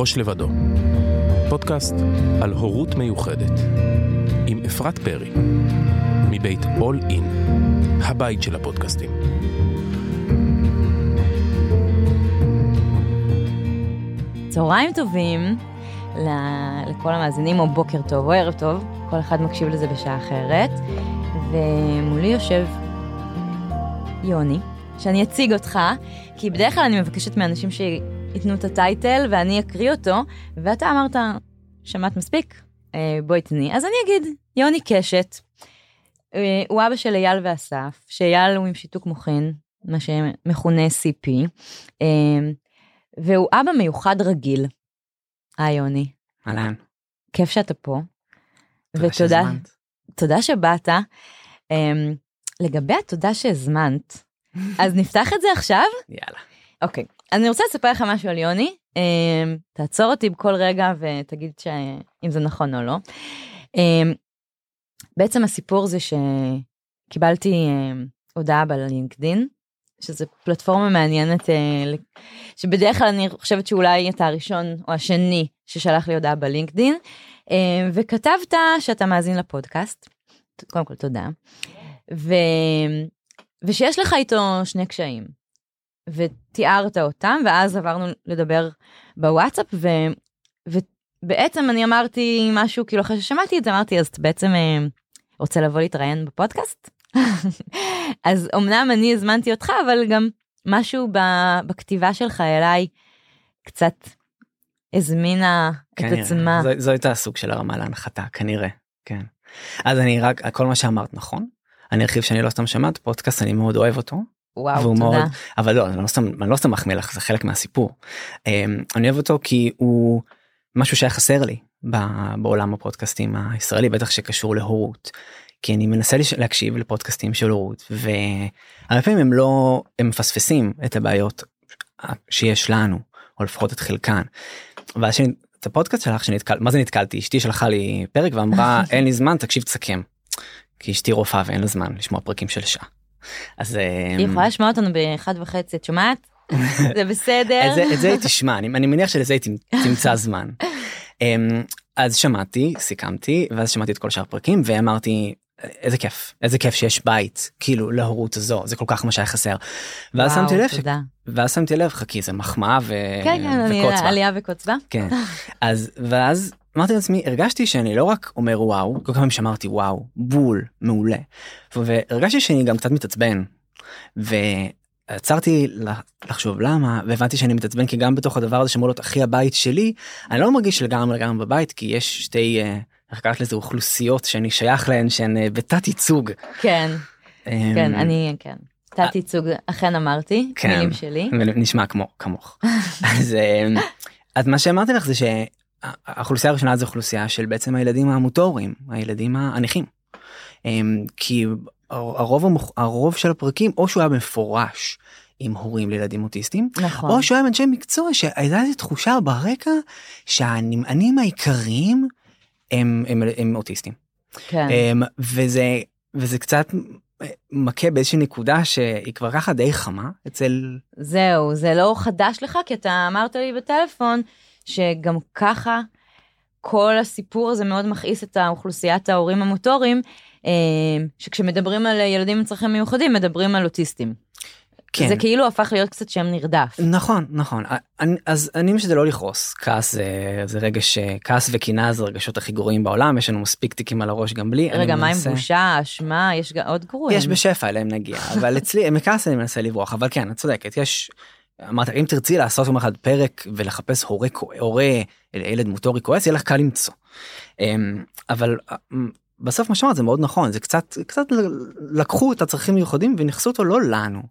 ראש לבדו, פודקאסט על הורות מיוחדת, עם אפרת פרי, מבית All In, הבית של הפודקאסטים. צהריים טובים לכל המאזינים, או בוקר טוב, או ערב טוב, כל אחד מקשיב לזה בשעה אחרת. ומולי יושב יוני, שאני אציג אותך, כי בדרך כלל אני מבקשת מאנשים שייתנו את הטייטל ואני אקריא אותו, ואתה אמרת, שמעת מספיק? אה, בואי תני. אז אני אגיד, יוני קשת, אה, הוא אבא של אייל ואסף, שאייל הוא עם שיתוק מוחין, מה שמכונה CP, אה, והוא אבא מיוחד רגיל. היי יוני. אהלן. כיף שאתה פה. תודה ותודה, שהזמנת. תודה שבאת. לגבי התודה שהזמנת, אז נפתח את זה עכשיו? יאללה. אוקיי, אני רוצה לספר לך משהו על יוני. Um, תעצור אותי בכל רגע ותגיד ש... אם זה נכון או לא. Um, בעצם הסיפור זה שקיבלתי um, הודעה בלינקדין, שזה פלטפורמה מעניינת, uh, שבדרך כלל אני חושבת שאולי אתה הראשון או השני ששלח לי הודעה בלינקדין, וכתבת שאתה מאזין לפודקאסט. קודם כל תודה. ו... ושיש לך איתו שני קשיים. ותיארת אותם, ואז עברנו לדבר בוואטסאפ, ו... ובעצם אני אמרתי משהו, כאילו אחרי ששמעתי את זה, אמרתי, אז אתה בעצם אה, רוצה לבוא להתראיין בפודקאסט? אז אמנם אני הזמנתי אותך, אבל גם משהו ב... בכתיבה שלך אליי קצת הזמינה את כנראה. עצמה. זו, זו הייתה סוג של הרמה להנחתה, כנראה. כן. אז אני רק, כל מה שאמרת נכון. אני ארחיב שאני לא סתם שמעת פודקאסט, אני מאוד אוהב אותו. וואו, תודה. מאוד, אבל לא, אני לא סתם, אני לא סתם מחמיא לך, זה חלק מהסיפור. אמ, אני אוהב אותו כי הוא משהו שהיה חסר לי בעולם הפודקאסטים הישראלי, בטח שקשור להורות. כי אני מנסה להקשיב לפודקאסטים של הורות, והרבה פעמים הם לא, הם מפספסים את הבעיות שיש לנו, או לפחות את חלקן. ואז שאני, את הפודקאסט שלך שנתקל, מה זה נתקלתי? אשתי שלחה לי פרק ואמרה אין לי זמן תקשיב תסכם. כי אשתי רופאה ואין לה זמן לשמוע פרקים של שעה. אז אמ, היא יכולה לשמוע אותנו באחד וחצי, את שומעת? זה בסדר? את זה, את זה היא תשמע, אני, אני מניח שלזה היא תמצ- תמצא זמן. אמ, אז שמעתי, סיכמתי, ואז שמעתי את כל שאר הפרקים ואמרתי, איזה כיף, איזה כיף שיש בית, כאילו, להורות הזו, זה כל כך מה שהיה חסר. ואז וואו, שמתי לב, ש... ואז שמתי לב, חכי, זה מחמאה ו... כן, כן, אני וקוץ בה. עלייה וקוץ בה. כן. אז, ואז אמרתי לעצמי, הרגשתי שאני לא רק אומר וואו, כל כמה שאמרתי וואו, בול, מעולה. והרגשתי שאני גם קצת מתעצבן. ועצרתי לחשוב למה, והבנתי שאני מתעצבן כי גם בתוך הדבר הזה שאמור להיות הכי הבית שלי, אני לא מרגיש לגמרי לגמרי בבית, כי יש שתי, אה, איך קראת לזה, אוכלוסיות שאני שייך להן שהן אה, בתת ייצוג. כן, אמ, כן, אני, כן. תת ייצוג, אכן אמרתי, כן. מילים שלי. נשמע כמו כמוך. אז, אה, אז מה שאמרתי לך זה שהאוכלוסייה הראשונה זה אוכלוסייה של בעצם הילדים המוטוריים, הילדים הנכים. אמ, כי הרוב, המוח- הרוב של הפרקים או שהוא היה מפורש עם הורים לילדים אוטיסטים, נכון. או שהוא היה עם אנשי מקצוע שהייתה איזו תחושה ברקע שהנמענים העיקריים הם, הם, הם אוטיסטים. כן. אמ, וזה וזה קצת מכה באיזושהי נקודה שהיא כבר ככה די חמה אצל זהו, זה לא חדש לך, כי אתה אמרת לי בטלפון שגם ככה כל הסיפור הזה מאוד מכעיס את האוכלוסיית ההורים המוטוריים, אה, שכשמדברים על ילדים עם צרכים מיוחדים, מדברים על אוטיסטים. כן זה כאילו הפך להיות קצת שם נרדף. נכון נכון אני, אז אני שזה לא לכעוס כעס זה, זה רגש כעס וקינה זה הרגשות הכי גרועים בעולם יש לנו מספיק תיקים על הראש גם בלי. רגע, מה עם מנסה- בושה, אשמה, יש עוד גרועים. יש בשפע אליהם נגיע אבל אצלי מכעס אני מנסה לברוח אבל כן את צודקת יש. אמרת אם תרצי לעשות יום אחד פרק ולחפש הורה הורה ילד מוטורי כועס יהיה לך קל למצוא. אמ, אבל אמ, בסוף מה שאמרת זה מאוד נכון זה קצת קצת לקחו את הצרכים המיוחדים וניכסו אותו לא לנו.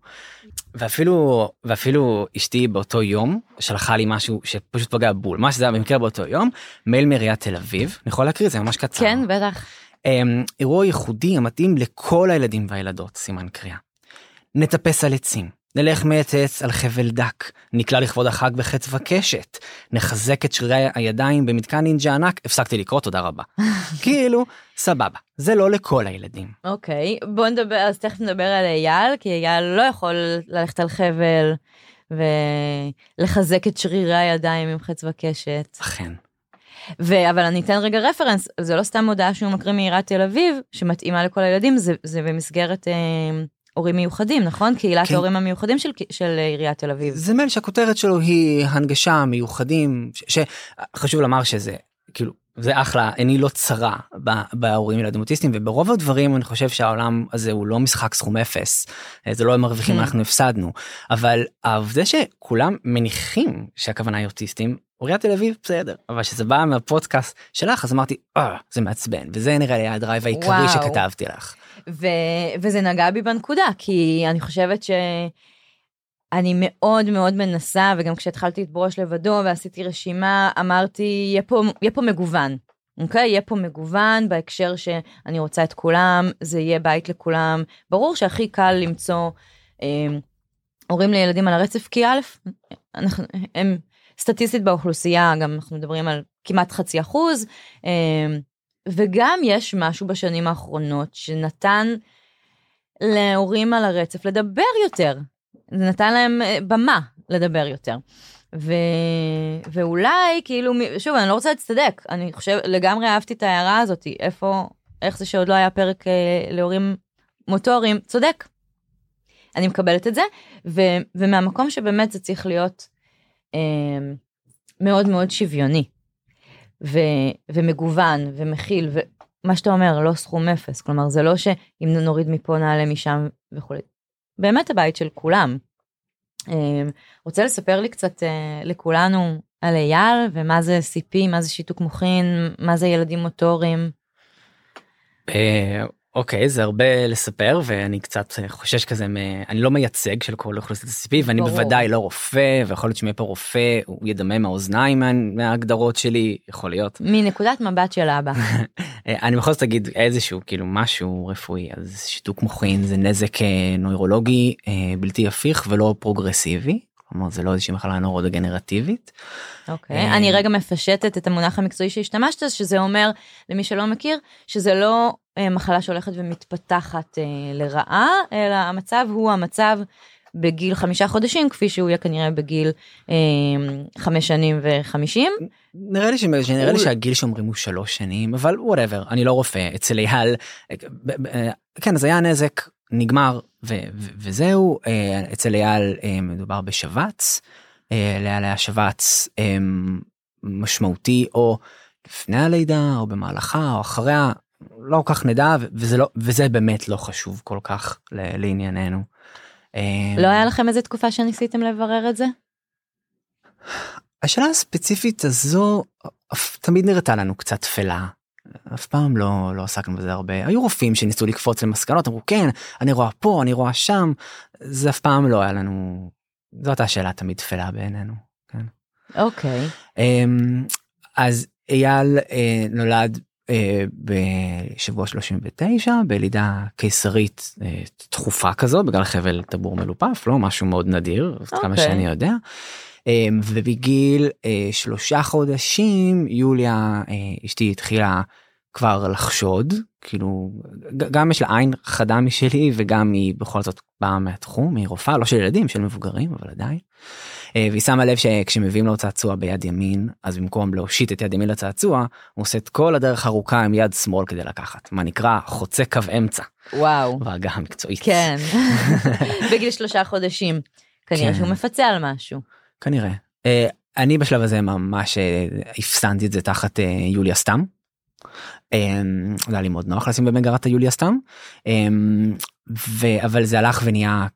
ואפילו ואפילו אשתי באותו יום שלחה לי משהו שפשוט פגע בול מה שזה היה במקרה באותו יום מייל מעיריית תל אביב אני יכול להקריא זה ממש קצר. כן, בטח. אמ, אירוע ייחודי המתאים לכל הילדים והילדות, סימן קריאה. נטפס על עצים, נלך מעץ עץ על חבל דק, נקלע לכבוד החג בחץ וקשת, נחזק את שרירי הידיים במתקן נינג'ה ענק, הפסקתי לקרוא, תודה רבה. כאילו, סבבה, זה לא לכל הילדים. אוקיי, בוא נדבר, אז תכף נדבר על אייל, כי אייל לא יכול ללכת על חבל ולחזק את שרירי הידיים עם חץ וקשת. אכן. ו- אבל אני אתן רגע רפרנס, זה לא סתם הודעה שהוא מקריא מעיריית תל אביב, שמתאימה לכל הילדים, זה, זה במסגרת אה, הורים מיוחדים, נכון? קהילת כן. ההורים המיוחדים של, של עיריית תל אביב. זה מייל שהכותרת שלו היא הנגשה מיוחדים, שחשוב לומר שזה כאילו זה אחלה עיני לא צרה בהורים ילדים אוטיסטים וברוב הדברים אני חושב שהעולם הזה הוא לא משחק סכום אפס אה, זה לא הם מרוויחים Hmm. אנחנו הפסדנו אבל העובדה שכולם מניחים שהכוונה היא אוטיסטים עיריית תל אביב בסדר אבל שזה בא מהפודקאסט שלך אז אמרתי אה זה מעצבן וזה נראה לי הדרייב העיקרי וואו. שכתבתי לך. ו- וזה נגע בי בנקודה, כי אני חושבת שאני מאוד מאוד מנסה, וגם כשהתחלתי את ברוש לבדו ועשיתי רשימה, אמרתי, יהיה פה, יהיה פה מגוון. אוקיי? יהיה פה מגוון בהקשר שאני רוצה את כולם, זה יהיה בית לכולם. ברור שהכי קל למצוא אה, הורים לילדים על הרצף, כי א', אנחנו, הם סטטיסטית באוכלוסייה, גם אנחנו מדברים על כמעט חצי אחוז, אה, וגם יש משהו בשנים האחרונות שנתן להורים על הרצף לדבר יותר. זה נתן להם אה, במה לדבר יותר. ו... ואולי כאילו שוב אני לא רוצה להצטדק אני חושב לגמרי אהבתי את ההערה הזאת איפה איך זה שעוד לא היה פרק אה, להורים מוטוריים צודק. אני מקבלת את זה ו... ומהמקום שבאמת זה צריך להיות מאוד מאוד שוויוני ו... ומגוון ומכיל ומה שאתה אומר לא סכום אפס כלומר זה לא שאם נוריד מפה נעלה משם וכולי. באמת הבית של כולם. אה, רוצה לספר לי קצת אה, לכולנו על אייל ומה זה CP, מה זה שיתוק מוחין, מה זה ילדים מוטוריים. אוקיי זה הרבה לספר ואני קצת חושש כזה מ... אני לא מייצג של כל אוכלוסיית ה-CP ואני ברור. בוודאי לא רופא ויכול להיות שאם יהיה פה רופא הוא ידמם מהאוזניים מה- מההגדרות שלי יכול להיות מנקודת מבט של אבא. אני בכל זאת אגיד איזשהו כאילו משהו רפואי אז שיתוק מוחין זה נזק אה, נוירולוגי אה, בלתי הפיך ולא פרוגרסיבי. כלומר זה לא איזושהי מחלה נוירודגנרטיבית. אוקיי, אה, אני רגע מפשטת את המונח המקצועי שהשתמשת, שזה אומר, למי שלא מכיר, שזה לא מחלה שהולכת ומתפתחת אה, לרעה, אלא המצב הוא המצב בגיל חמישה חודשים, כפי שהוא יהיה כנראה בגיל אה, חמש שנים וחמישים. נראה לי, ש... נראה לי שהגיל שאומרים הוא שלוש שנים אבל whatever אני לא רופא אצל אייל. אה, אה, כן אז היה נזק נגמר ו... ו... וזהו. אה, אצל אייל אה, מדובר בשבץ. אה, לאייל היה שבץ אה, משמעותי או לפני הלידה או במהלכה או אחריה לא כל כך נדע וזה לא וזה באמת לא חשוב כל כך. לענייננו. אה, לא היה לכם איזה תקופה שניסיתם לברר את זה? השאלה הספציפית הזו תמיד נראתה לנו קצת תפלה. אף פעם לא לא עסקנו בזה הרבה היו רופאים שניסו לקפוץ למסקנות אמרו כן אני רואה פה אני רואה שם זה אף פעם לא היה לנו זאת השאלה תמיד תפלה בעינינו. כן. אוקיי. אמ, אז אייל אה, נולד אה, בשבוע 39 בלידה קיסרית אה, תכופה כזו בגלל חבל טבור מלופף לא משהו מאוד נדיר עד כמה אוקיי. שאני יודע. אמ, ובגיל אה, שלושה חודשים יוליה אה, אשתי התחילה כבר לחשוד כאילו גם יש לה עין חדה משלי וגם היא בכל זאת באה מהתחום היא רופאה לא של ילדים של מבוגרים אבל עדיין. אה, והיא שמה לב שכשמביאים לו צעצוע ביד ימין אז במקום להושיט את יד ימין לצעצוע הוא עושה את כל הדרך ארוכה עם יד שמאל כדי לקחת מה נקרא חוצה קו אמצע וואו. בעגה המקצועית. כן. בגיל שלושה חודשים. כנראה כן. שהוא מפצה על משהו. כנראה. אה, אני בשלב הזה ממש אה, הפסנתי את זה תחת יוליה סתם. אה, זה היה לי מאוד נוח לשים במגרת היוליה סתם. ו- אבל זה הלך ונהיה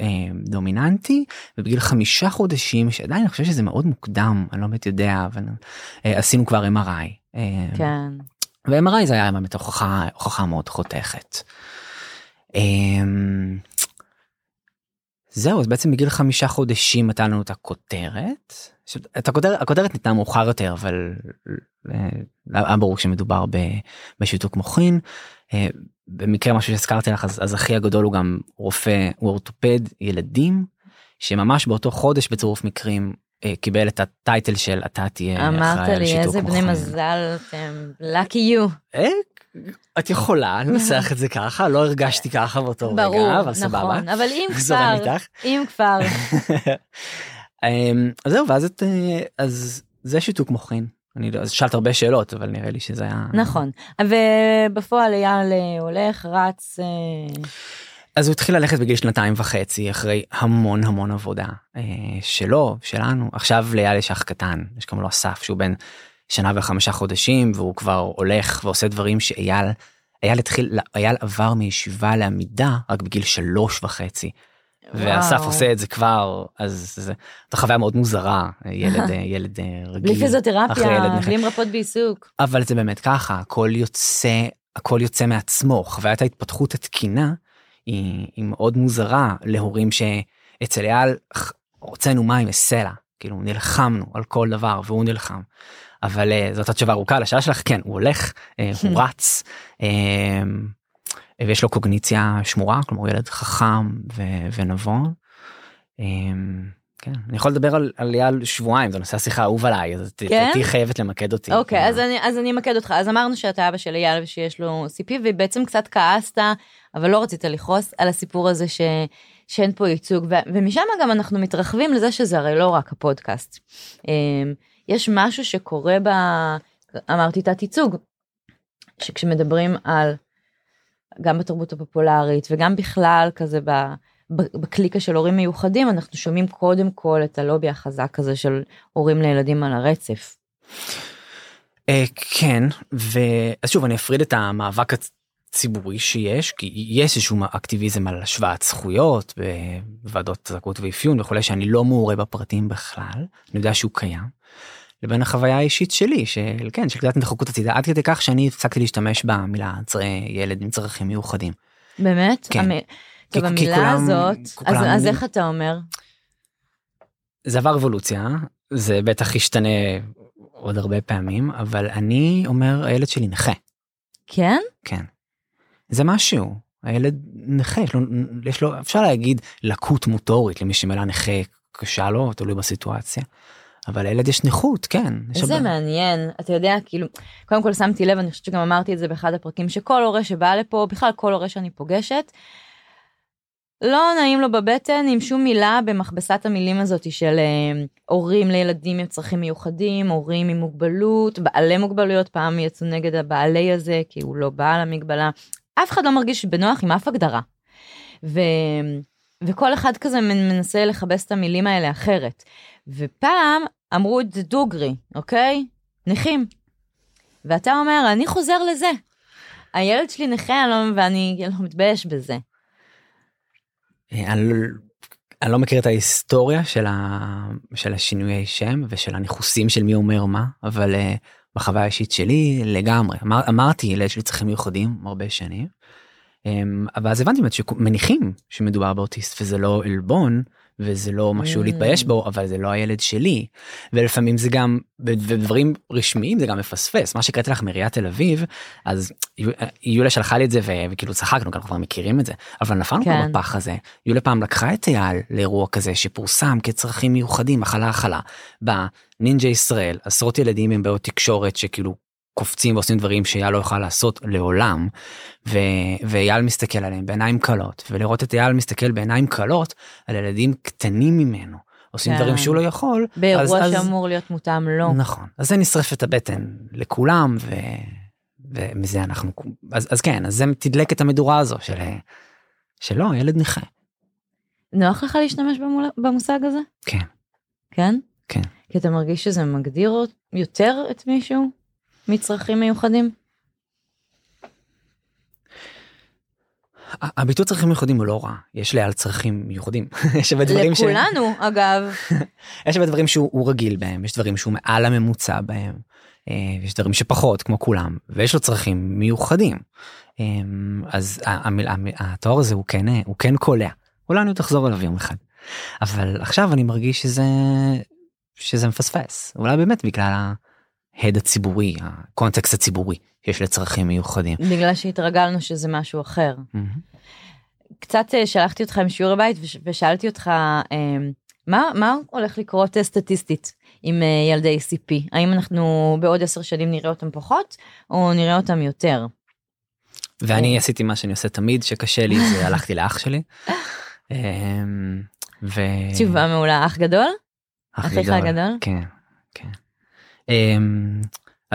אה, דומיננטי ובגיל חמישה חודשים שעדיין אני חושב שזה מאוד מוקדם אני לא באמת יודע אבל אה, עשינו כבר MRI. כן. ו-MRI זה היה באמת הוכחה הוכחה מאוד חותכת. זהו אז בעצם בגיל חמישה חודשים נתן לנו את הכותרת. את הכותרת הכותרת ניתנה מאוחר יותר אבל אה, היה ברור שמדובר ב- בשיתוק מוחין. אה, במקרה משהו שהזכרתי לך אז, אז אחי הגדול הוא גם רופא הוא אורתופד ילדים שממש באותו חודש בצירוף מקרים אה, קיבל את הטייטל של אתה תהיה אמרת אחראי על לי שיתוק איזה בני מוחין. מזל אתם. lucky you. את יכולה לנסח את זה ככה, לא הרגשתי ככה באותו רגע, ברור, אבל סבבה. נכון, אבל אם כבר. אם כבר, אמ, אז זהו, ואז את, אה, אז זה שיתוק מוחין. אני לא, אז שאלת הרבה שאלות, אבל נראה לי שזה היה... נכון. ובפועל אייל אה, הולך, רץ, אה, אז הוא התחיל ללכת בגיל שנתיים וחצי אחרי המון המון עבודה אה, שלו שלנו עכשיו לאייל יש אח קטן יש גם לו אסף שהוא בן שנה וחמישה חודשים והוא כבר הולך ועושה דברים שאייל אייל התחיל אייל עבר מישיבה לעמידה רק בגיל שלוש וחצי. ואסף. עושה את זה כבר אז זו חוויה מאוד מוזרה ילד ילד אה, רגיל בלי פיזיותרפיה. בלי מרפאות בעיסוק. אבל זה באמת ככה הכל יוצא הכל יוצא מעצמו חוויית ההתפתחות התקינה היא, היא מאוד מוזרה להורים שאצל אייל הוצאנו מים מסלע כאילו נלחמנו על כל דבר והוא נלחם. אבל אה, זאת התשובה ארוכה לשאלה שלך כן הוא הולך אה, הוא רץ אה, ויש לו קוגניציה שמורה כלומר הוא ילד חכם ו- ונבון. אה, כן אני יכול לדבר על, על אייל שבועיים זה נושא השיחה האהוב עליי אז כן? תהיי חייבת למקד אותי. אוקיי, כאילו. אז אני, אז אני אמקד אותך. אז אמרנו שאתה אבא של אייל ושיש לו CP, ובעצם קצת כעסת, אבל לא רצית לכעוס על הסיפור הזה ש, שאין פה ייצוג, ו, ומשם גם אנחנו מתרחבים לזה שזה הרי לא רק הפודקאסט. יש משהו שקורה ב... אמרתי תת ייצוג, שכשמדברים על, גם בתרבות הפופולרית וגם בכלל כזה ב... ב- בקליקה של הורים מיוחדים אנחנו שומעים קודם כל את הלובי החזק הזה של הורים לילדים על הרצף. אה, כן ואז שוב אני אפריד את המאבק הציבורי שיש כי יש איזשהו אקטיביזם על השוואת זכויות בוועדות זכאות ואפיון וכולי שאני לא מעורה בפרטים בכלל אני יודע שהוא קיים. לבין החוויה האישית שלי של כן של קצת התרחקות הצידה עד כדי כך שאני הפסקתי להשתמש במילה ילד עם צרכים מיוחדים. באמת? כן. המ... כי- טוב, כי המילה כולם- הזאת, אז, כולם אז אומרים- איך אתה אומר? זה עבר אבולוציה זה בטח ישתנה עוד הרבה פעמים אבל אני אומר הילד שלי נכה. כן? כן. זה משהו הילד נכה יש לו, יש לו אפשר להגיד לקות מוטורית למי שמילה נכה קשה לו תלוי בסיטואציה. אבל לילד יש נכות כן. יש איזה הרבה- מעניין, אתה יודע, כאילו, קודם כל שמתי לב, אני חושבת שגם אמרתי את זה באחד הפרקים, שכל הורה שבא לפה, בכלל כל הורה שאני פוגשת, לא נעים לו בבטן עם שום מילה במכבסת המילים הזאת של אה, הורים לילדים עם צרכים מיוחדים, הורים עם מוגבלות, בעלי מוגבלויות, פעם יצאו נגד הבעלי הזה, כי הוא לא בעל המגבלה. אף אחד לא מרגיש בנוח עם אף הגדרה. ו... וכל אחד כזה מנ- מנסה לכבס את המילים האלה אחרת. ופעם אמרו את זה דוגרי, אוקיי? נכים. ואתה אומר, אני חוזר לזה. הילד שלי נכה לא- ואני לא מתבייש בזה. אני, אני לא מכיר את ההיסטוריה של, ה, של השינויי שם ושל הניכוסים של מי אומר מה אבל uh, בחוויה האישית שלי לגמרי אמר, אמרתי ילד שלי צרכים מיוחדים הרבה שנים. Um, אבל אז הבנתי באמת שמניחים שמדובר באוטיסט וזה לא עלבון וזה לא משהו Mm. להתבייש בו אבל זה לא הילד שלי. ולפעמים זה גם בדברים רשמיים זה גם מפספס. מה שקראתי לך מעיריית תל אביב אז יו- יוליה שלחה לי את זה וכאילו צחקנו גם כבר מכירים את זה. אבל נפלנו כן. כבר בפח הזה. יוליה פעם לקחה את אייל לאירוע כזה שפורסם כצרכים מיוחדים מחלה הכלה. בנינג'ה ישראל עשרות ילדים עם בעיות תקשורת שכאילו קופצים ועושים דברים שאייל לא יוכל לעשות לעולם ו- ואייל מסתכל עליהם בעיניים כלות ולראות את אייל מסתכל בעיניים כלות על ילדים קטנים ממנו עושים כן. דברים שהוא לא יכול באירוע אז- אז- שאמור להיות מותאם לו. נכון אז זה נשרף את הבטן לכולם ו... ומזה אנחנו אז, אז כן אז זה תדלק את המדורה הזו של שלא ילד נכה נוח לך להשתמש במול- במושג הזה? כן כן? כן. כי אתה מרגיש שזה מגדיר יותר את מישהו מצרכים מיוחדים? ה- הביטוי צרכים מיוחדים הוא לא רע. יש לאייל צרכים מיוחדים. יש הרבה דברים ש... לכולנו, אגב. יש הרבה דברים שהוא הוא רגיל בהם. יש דברים שהוא מעל הממוצע בהם. אה, יש דברים שפחות כמו כולם. ויש לו צרכים מיוחדים. אה, אז ה- התואר הזה הוא כן אה, הוא כן קולע. אולי אני עוד אחזור אליו יום אחד. אבל עכשיו אני מרגיש שזה שזה מפספס. אולי באמת בגלל ההד הציבורי הקונטקסט הציבורי שיש לצרכים מיוחדים. בגלל שהתרגלנו שזה משהו אחר. מהמם. קצת אה, שלחתי אותך עם שיעורי בית וש- ושאלתי אותך אה, מה מה הולך לקרות אה, סטטיסטית עם ילדי CP האם אנחנו בעוד עשר שנים נראה אותם פחות או נראה אותם יותר. ואני עשיתי מה שאני עושה תמיד שקשה לי זה הלכתי לאח שלי. אמ, ו... תשובה מעולה אח גדול? אח אחיך הגדול? כן, כן. אמ,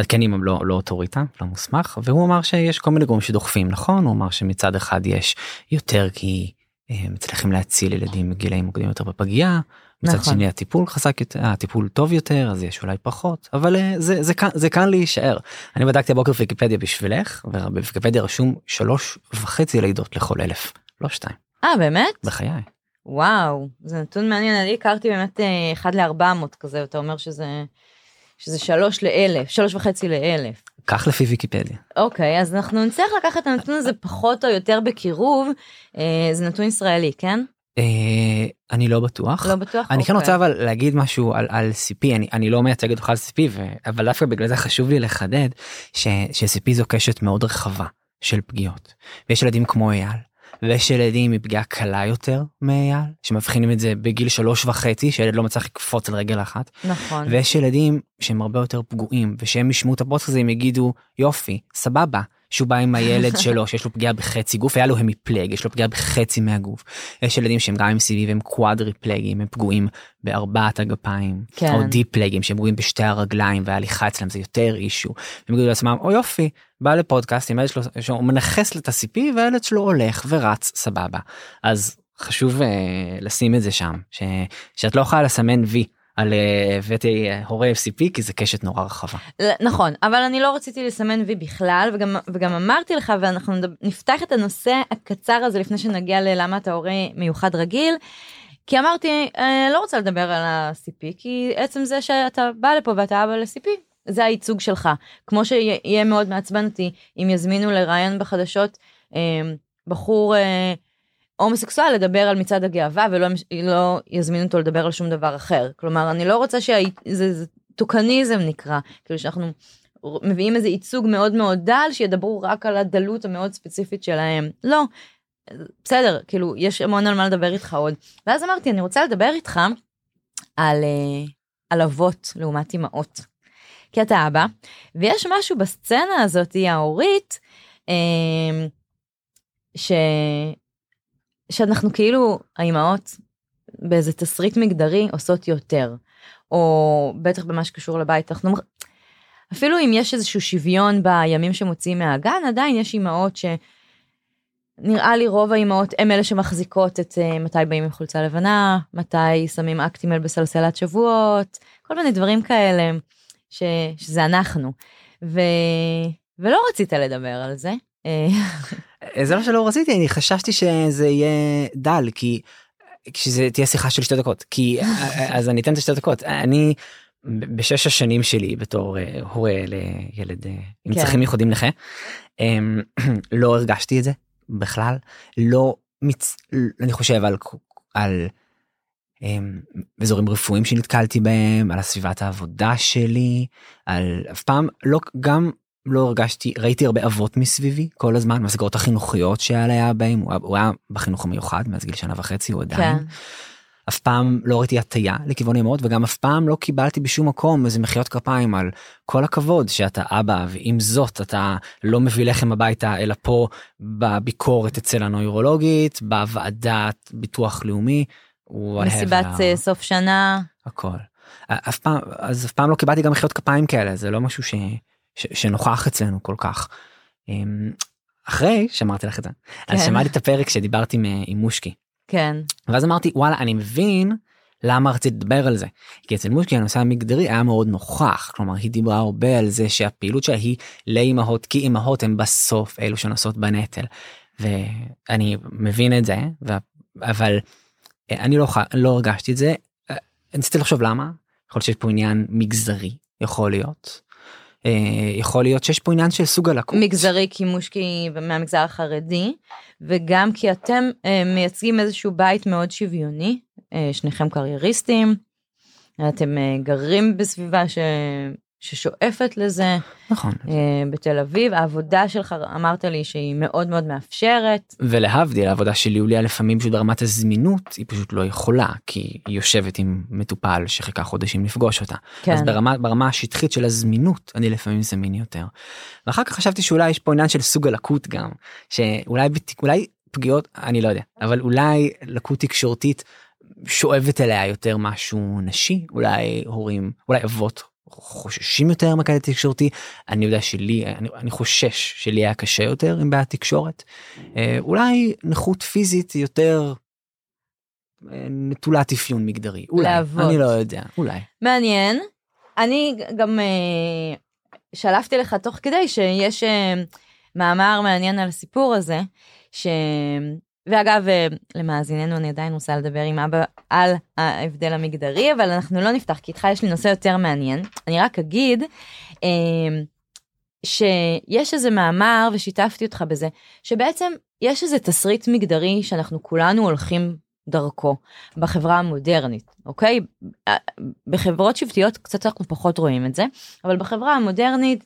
כן אם לא לא אוטוריטה לא מוסמך והוא אמר שיש כל מיני גורמים שדוחפים נכון הוא אמר שמצד אחד יש יותר כי הם מצליחים להציל ילדים בגילאים מוקדמים יותר בפגייה. מצד נכון. שני הטיפול חזק יותר הטיפול טוב יותר אז יש אולי פחות אבל אה, זה זה כאן זה כאן להישאר אני בדקתי הבוקר ויקיפדיה בשבילך ובוויקיפדיה רשום שלוש וחצי לידות לכל אלף לא שתיים אה באמת? בחיי. וואו זה נתון מעניין אני הכרתי באמת אה, אחד לארבע מאות כזה אתה אומר שזה שזה שלוש לאלף שלוש וחצי לאלף. כך לפי ויקיפדיה. אוקיי אז אנחנו נצטרך לקחת את הנתון הזה פחות או יותר בקירוב אה, זה נתון ישראלי כן? אה, אני לא בטוח. לא בטוח? אני כן אוקיי. רוצה אבל להגיד משהו על, על CP אני, אני לא מייצג אותך על CP ו, אבל דווקא בגלל זה חשוב לי לחדד ש, ש-CP זו קשת מאוד רחבה של פגיעות ויש ילדים כמו אייל ויש ילדים מפגיעה קלה יותר מאייל שמבחינים את זה בגיל שלוש וחצי שילד לא מצליח לקפוץ על רגל אחת נכון. ויש ילדים שהם הרבה יותר פגועים ושהם ישמעו את הפודקאסט הזה הם יגידו יופי סבבה שהוא בא עם הילד שלו שיש לו פגיעה בחצי גוף היה לו המיפלג יש לו פגיעה בחצי מהגוף. יש ילדים שהם גם עם CB והם קוואדריפלגים הם פגועים בארבעת הגפיים כן. או דיפלגים שהם פגועים בשתי הרגליים וההליכה אצלם זה יותר אישו. הם יגידו לעצמם או יופי בא לפודקאסט עם הילד שלו שהוא מנכס את ה-CP והילד שלו הולך ורץ סבבה אז חשוב uh, לשים את זה שם ש, שאת לא יכולה לסמן וי. על אה, הבאתי אה, הורה FCP כי זה קשת נורא רחבה. נכון אבל אני לא רציתי לסמן וי בכלל וגם וגם אמרתי לך ואנחנו נפתח את הנושא הקצר הזה לפני שנגיע ללמה אתה הורה מיוחד רגיל. כי אמרתי אה, לא רוצה לדבר על ה-CP כי עצם זה שאתה בא לפה ואתה אבא ל-CP זה הייצוג שלך כמו שיהיה מאוד מעצבן אותי אם יזמינו לראיון בחדשות בחור הומוסקסואל לדבר על מצעד הגאווה ולא לא יזמינו אותו לדבר על שום דבר אחר. כלומר אני לא רוצה שזה זה טוקניזם נקרא. כאילו שאנחנו מביאים איזה ייצוג מאוד מאוד דל שידברו רק על הדלות המאוד ספציפית שלהם. לא. בסדר כאילו יש המון על מה לדבר איתך עוד. ואז אמרתי אני רוצה לדבר איתך על אה, על אבות לעומת אמהות. כי אתה אבא ויש משהו בסצנה הזאתי ההורית אה, ש... שאנחנו כאילו האימהות באיזה תסריט מגדרי עושות יותר או בטח במה שקשור לבית אנחנו אפילו אם יש איזשהו שוויון בימים שמוציאים מהגן עדיין יש אימהות שנראה לי רוב האימהות הם אלה שמחזיקות את uh, מתי באים עם חולצה לבנה מתי שמים אקטימל בסלסלת שבועות כל מיני דברים כאלה ש... שזה אנחנו ו... ולא רצית לדבר על זה. זה לא שלא רציתי אני חששתי שזה יהיה דל כי כשזה תהיה שיחה של שתי דקות כי אז אני אתן את השתי דקות אני בשש השנים שלי בתור הורה לילד עם כן. צרכים ייחודים נכה אמ, לא הרגשתי את זה בכלל לא מצ... אני חושב על על אמ, אזורים רפואיים שנתקלתי בהם על הסביבת העבודה שלי על אף פעם לא גם לא הרגשתי ראיתי הרבה אבות מסביבי כל הזמן מסגרות החינוכיות שהיה היה בהם הוא, הוא היה בחינוך המיוחד מאז גיל שנה וחצי הוא עדיין. כן. אף פעם לא ראיתי הטיה לכיוון אמהות וגם אף פעם לא קיבלתי בשום מקום איזה מחיאות כפיים על כל הכבוד שאתה אבא ועם זאת אתה לא מביא לחם הביתה אלא פה בביקורת אצל הנוירולוגית בוועדת ביטוח לאומי. מסיבת whatever. אה, סוף שנה. הכל. אף פעם אז אף פעם לא קיבלתי גם מחיאות כפיים כאלה זה לא משהו ש, שנוכח אצלנו כל כך. אמ, אחרי שאמרתי לך את זה אז כן. שמעתי את הפרק שדיברתי עם, עם מושקי כן. ואז אמרתי וואלה אני מבין למה רציתי לדבר על זה כי אצל מושקי הנושא המגדרי היה מאוד נוכח כלומר היא דיברה הרבה על זה שהפעילות שלה היא לאימהות כי אימהות הן בסוף אלו שנושאות בנטל ואני מבין את זה ו... אבל אה, אני לא, ח- לא הרגשתי את זה אה, ניסיתי לחשוב למה יכול להיות שיש פה עניין מגזרי יכול להיות. אה, יכול להיות שיש פה עניין של סוג הלקות. מגזרי כי מושקי מהמגזר החרדי וגם כי אתם אה, מייצגים איזשהו בית מאוד שוויוני אה, שניכם קרייריסטים אתם גרים בסביבה ש... ששואפת לזה נכון. אה, בתל אביב. העבודה שלך, אמרת לי שהיא מאוד מאוד מאפשרת. ולהבדיל העבודה של יוליה לפעמים פשוט ברמת הזמינות היא פשוט לא יכולה כי היא יושבת עם מטופל שחיכה חודשים לפגוש אותה. כן. אז ברמה ברמה השטחית של הזמינות אני לפעמים זמין יותר. ואחר כך חשבתי שאולי יש פה עניין של סוג הלקות גם שאולי אולי פגיעות אני לא יודע אבל אולי לקות תקשורתית שואבת אליה יותר משהו נשי אולי הורים אולי אבות חוששים יותר מהקטע התקשורתי אני יודע שלי אני, אני חושש שלי היה קשה יותר עם בעיית תקשורת אה, אולי נכות פיזית יותר אה, נטולת אפיון מגדרי אולי להוות. אני לא יודע אולי מעניין. אני גם אה, שלפתי לך תוך כדי שיש אה, מאמר מעניין על הסיפור הזה, ש... ואגב, אה, למאזיננו אני עדיין רוצה לדבר עם אבא על ההבדל המגדרי, אבל אנחנו לא נפתח, כי איתך יש לי נושא יותר מעניין. אני רק אגיד אה, שיש איזה מאמר, ושיתפתי אותך בזה, שבעצם יש איזה תסריט מגדרי שאנחנו כולנו הולכים דרכו בחברה המודרנית, אוקיי? בחברות שבטיות קצת אנחנו פחות רואים את זה, אבל בחברה המודרנית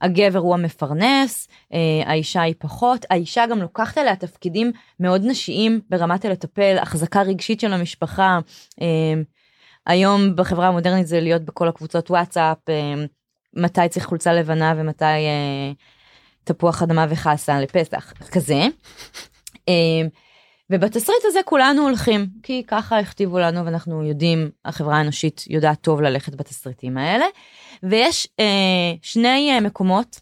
הגבר הוא המפרנס, אה, האישה היא פחות, האישה גם לוקחת עליה תפקידים מאוד נשיים ברמת הלטפל, החזקה רגשית של המשפחה. אה, היום בחברה המודרנית זה להיות בכל הקבוצות וואטסאפ, אה, מתי צריך חולצה לבנה ומתי תפוח אדמה וחסה לפסח, כזה. ובתסריט הזה כולנו הולכים, כי ככה הכתיבו לנו ואנחנו יודעים, החברה האנושית יודעת טוב ללכת בתסריטים האלה. ויש אה, שני אה, מקומות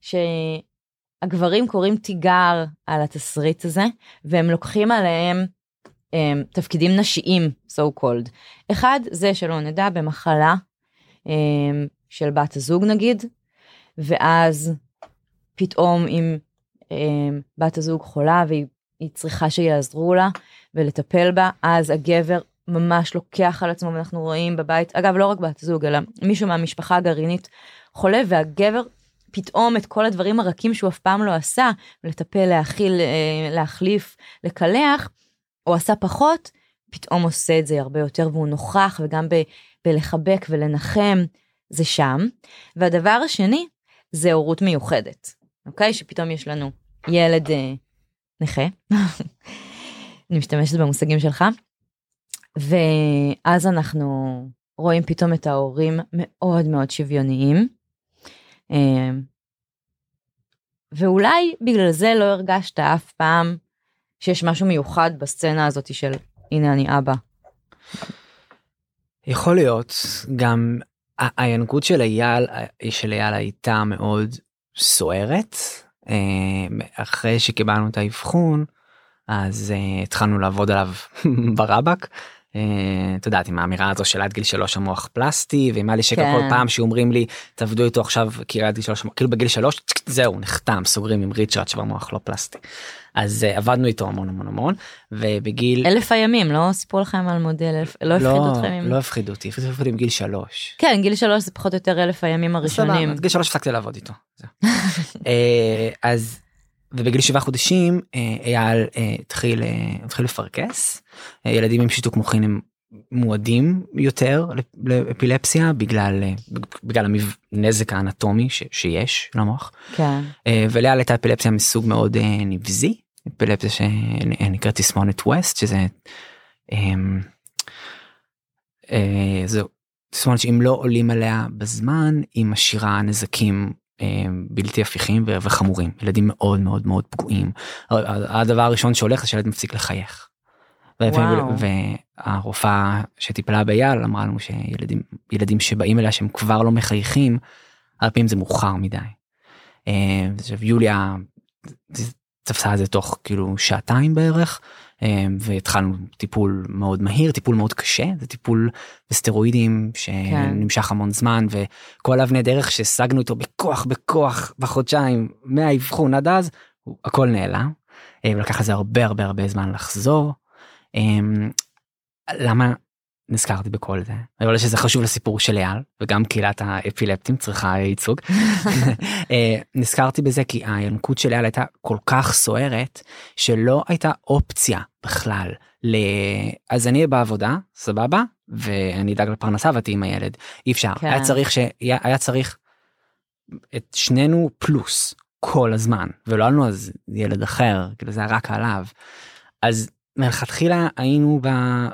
שהגברים קוראים תיגר על התסריט הזה, והם לוקחים עליהם אה, תפקידים נשיים, so called. אחד, זה שלא נדע במחלה אה, של בת הזוג נגיד, ואז פתאום אם אה, בת הזוג חולה והיא היא צריכה שיעזרו לה ולטפל בה, אז הגבר ממש לוקח על עצמו ואנחנו רואים בבית, אגב לא רק בת זוג אלא מישהו מהמשפחה הגרעינית חולה והגבר פתאום את כל הדברים הרכים שהוא אף פעם לא עשה, לטפל, להאכיל, אה, להחליף, לקלח, או עשה פחות, פתאום עושה את זה הרבה יותר והוא נוכח וגם ב, בלחבק ולנחם, זה שם. והדבר השני זה הורות מיוחדת, אוקיי? שפתאום יש לנו ילד אה, נכה, אני משתמשת במושגים שלך, ואז אנחנו רואים פתאום את ההורים מאוד מאוד שוויוניים. אה, ואולי בגלל זה לא הרגשת אף פעם שיש משהו מיוחד בסצנה הזאת של הנה אני אבא. יכול להיות גם הינקות של אייל של אייל הייתה מאוד סוערת אחרי שקיבלנו את האבחון אז אה, התחלנו לעבוד עליו ברבק. אה, את יודעת עם האמירה הזו של עד גיל שלוש המוח פלסטי ועם היה לי שקר כן. כל פעם שאומרים לי תעבדו איתו עכשיו כאילו עד גיל שלוש כאילו בגיל שלוש זהו נחתם סוגרים עם ריצ'רד שבמוח לא פלסטי. אז אה, עבדנו איתו המון המון המון ובגיל אלף הימים לא סיפרו לכם על מודל אלף לא הפחידו לא אתכם עם... לא הפחידו אותי הפחידו אותי עם גיל שלוש. כן גיל שלוש זה פחות או יותר אלף הימים הראשונים. גיל שלוש הפסקתי לעבוד איתו. אה, אז ובגיל שבעה חודשים אה, אייל אה, התחיל אה, התחיל לפרכס ילדים עם שיתוק מוחין הם מועדים יותר לפ- לאפילפסיה בגלל בגלל הנזק האנטומי ש- שיש למוח כן. ולאייל הייתה אפילפסיה מסוג מאוד נבזי אפילפסיה שנקראת תסמונת ווסט שזה. אמ, זו תסמונת שאם לא עולים עליה בזמן היא משאירה נזקים בלתי הפיכים וחמורים ילדים מאוד מאוד מאוד פגועים הדבר הראשון שהולך זה שילד מפסיק לחייך. והרופאה שטיפלה באייל אמרה לנו שילדים ילדים שבאים אליה שהם כבר לא מחייכים הרבה פעמים זה מאוחר מדי. אה, עכשיו יוליה תפסה את זה תוך כאילו שעתיים בערך והתחלנו טיפול מאוד מהיר טיפול מאוד קשה זה טיפול בסטרואידים שנמשך המון זמן וכל אבני דרך שהשגנו איתו בכוח בכוח בחודשיים מהאבחון עד אז הכל נעלם. אה, ולקח לזה הרבה הרבה הרבה זמן לחזור. אה, למה נזכרתי בכל זה אבל שזה חשוב לסיפור של אייל וגם קהילת האפילפטים צריכה ייצוג. אה, נזכרתי בזה כי הינקות של אייל הייתה כל כך סוערת שלא הייתה אופציה בכלל. ל... אז אני בעבודה, סבבה, ואני אדאג לפרנסה ואתי עם הילד. אי אפשר. כן. היה צריך ש... היה צריך את שנינו פלוס כל הזמן, ולא היה לנו אז ילד אחר, כאילו זה היה רק עליו. אז מלכתחילה היינו.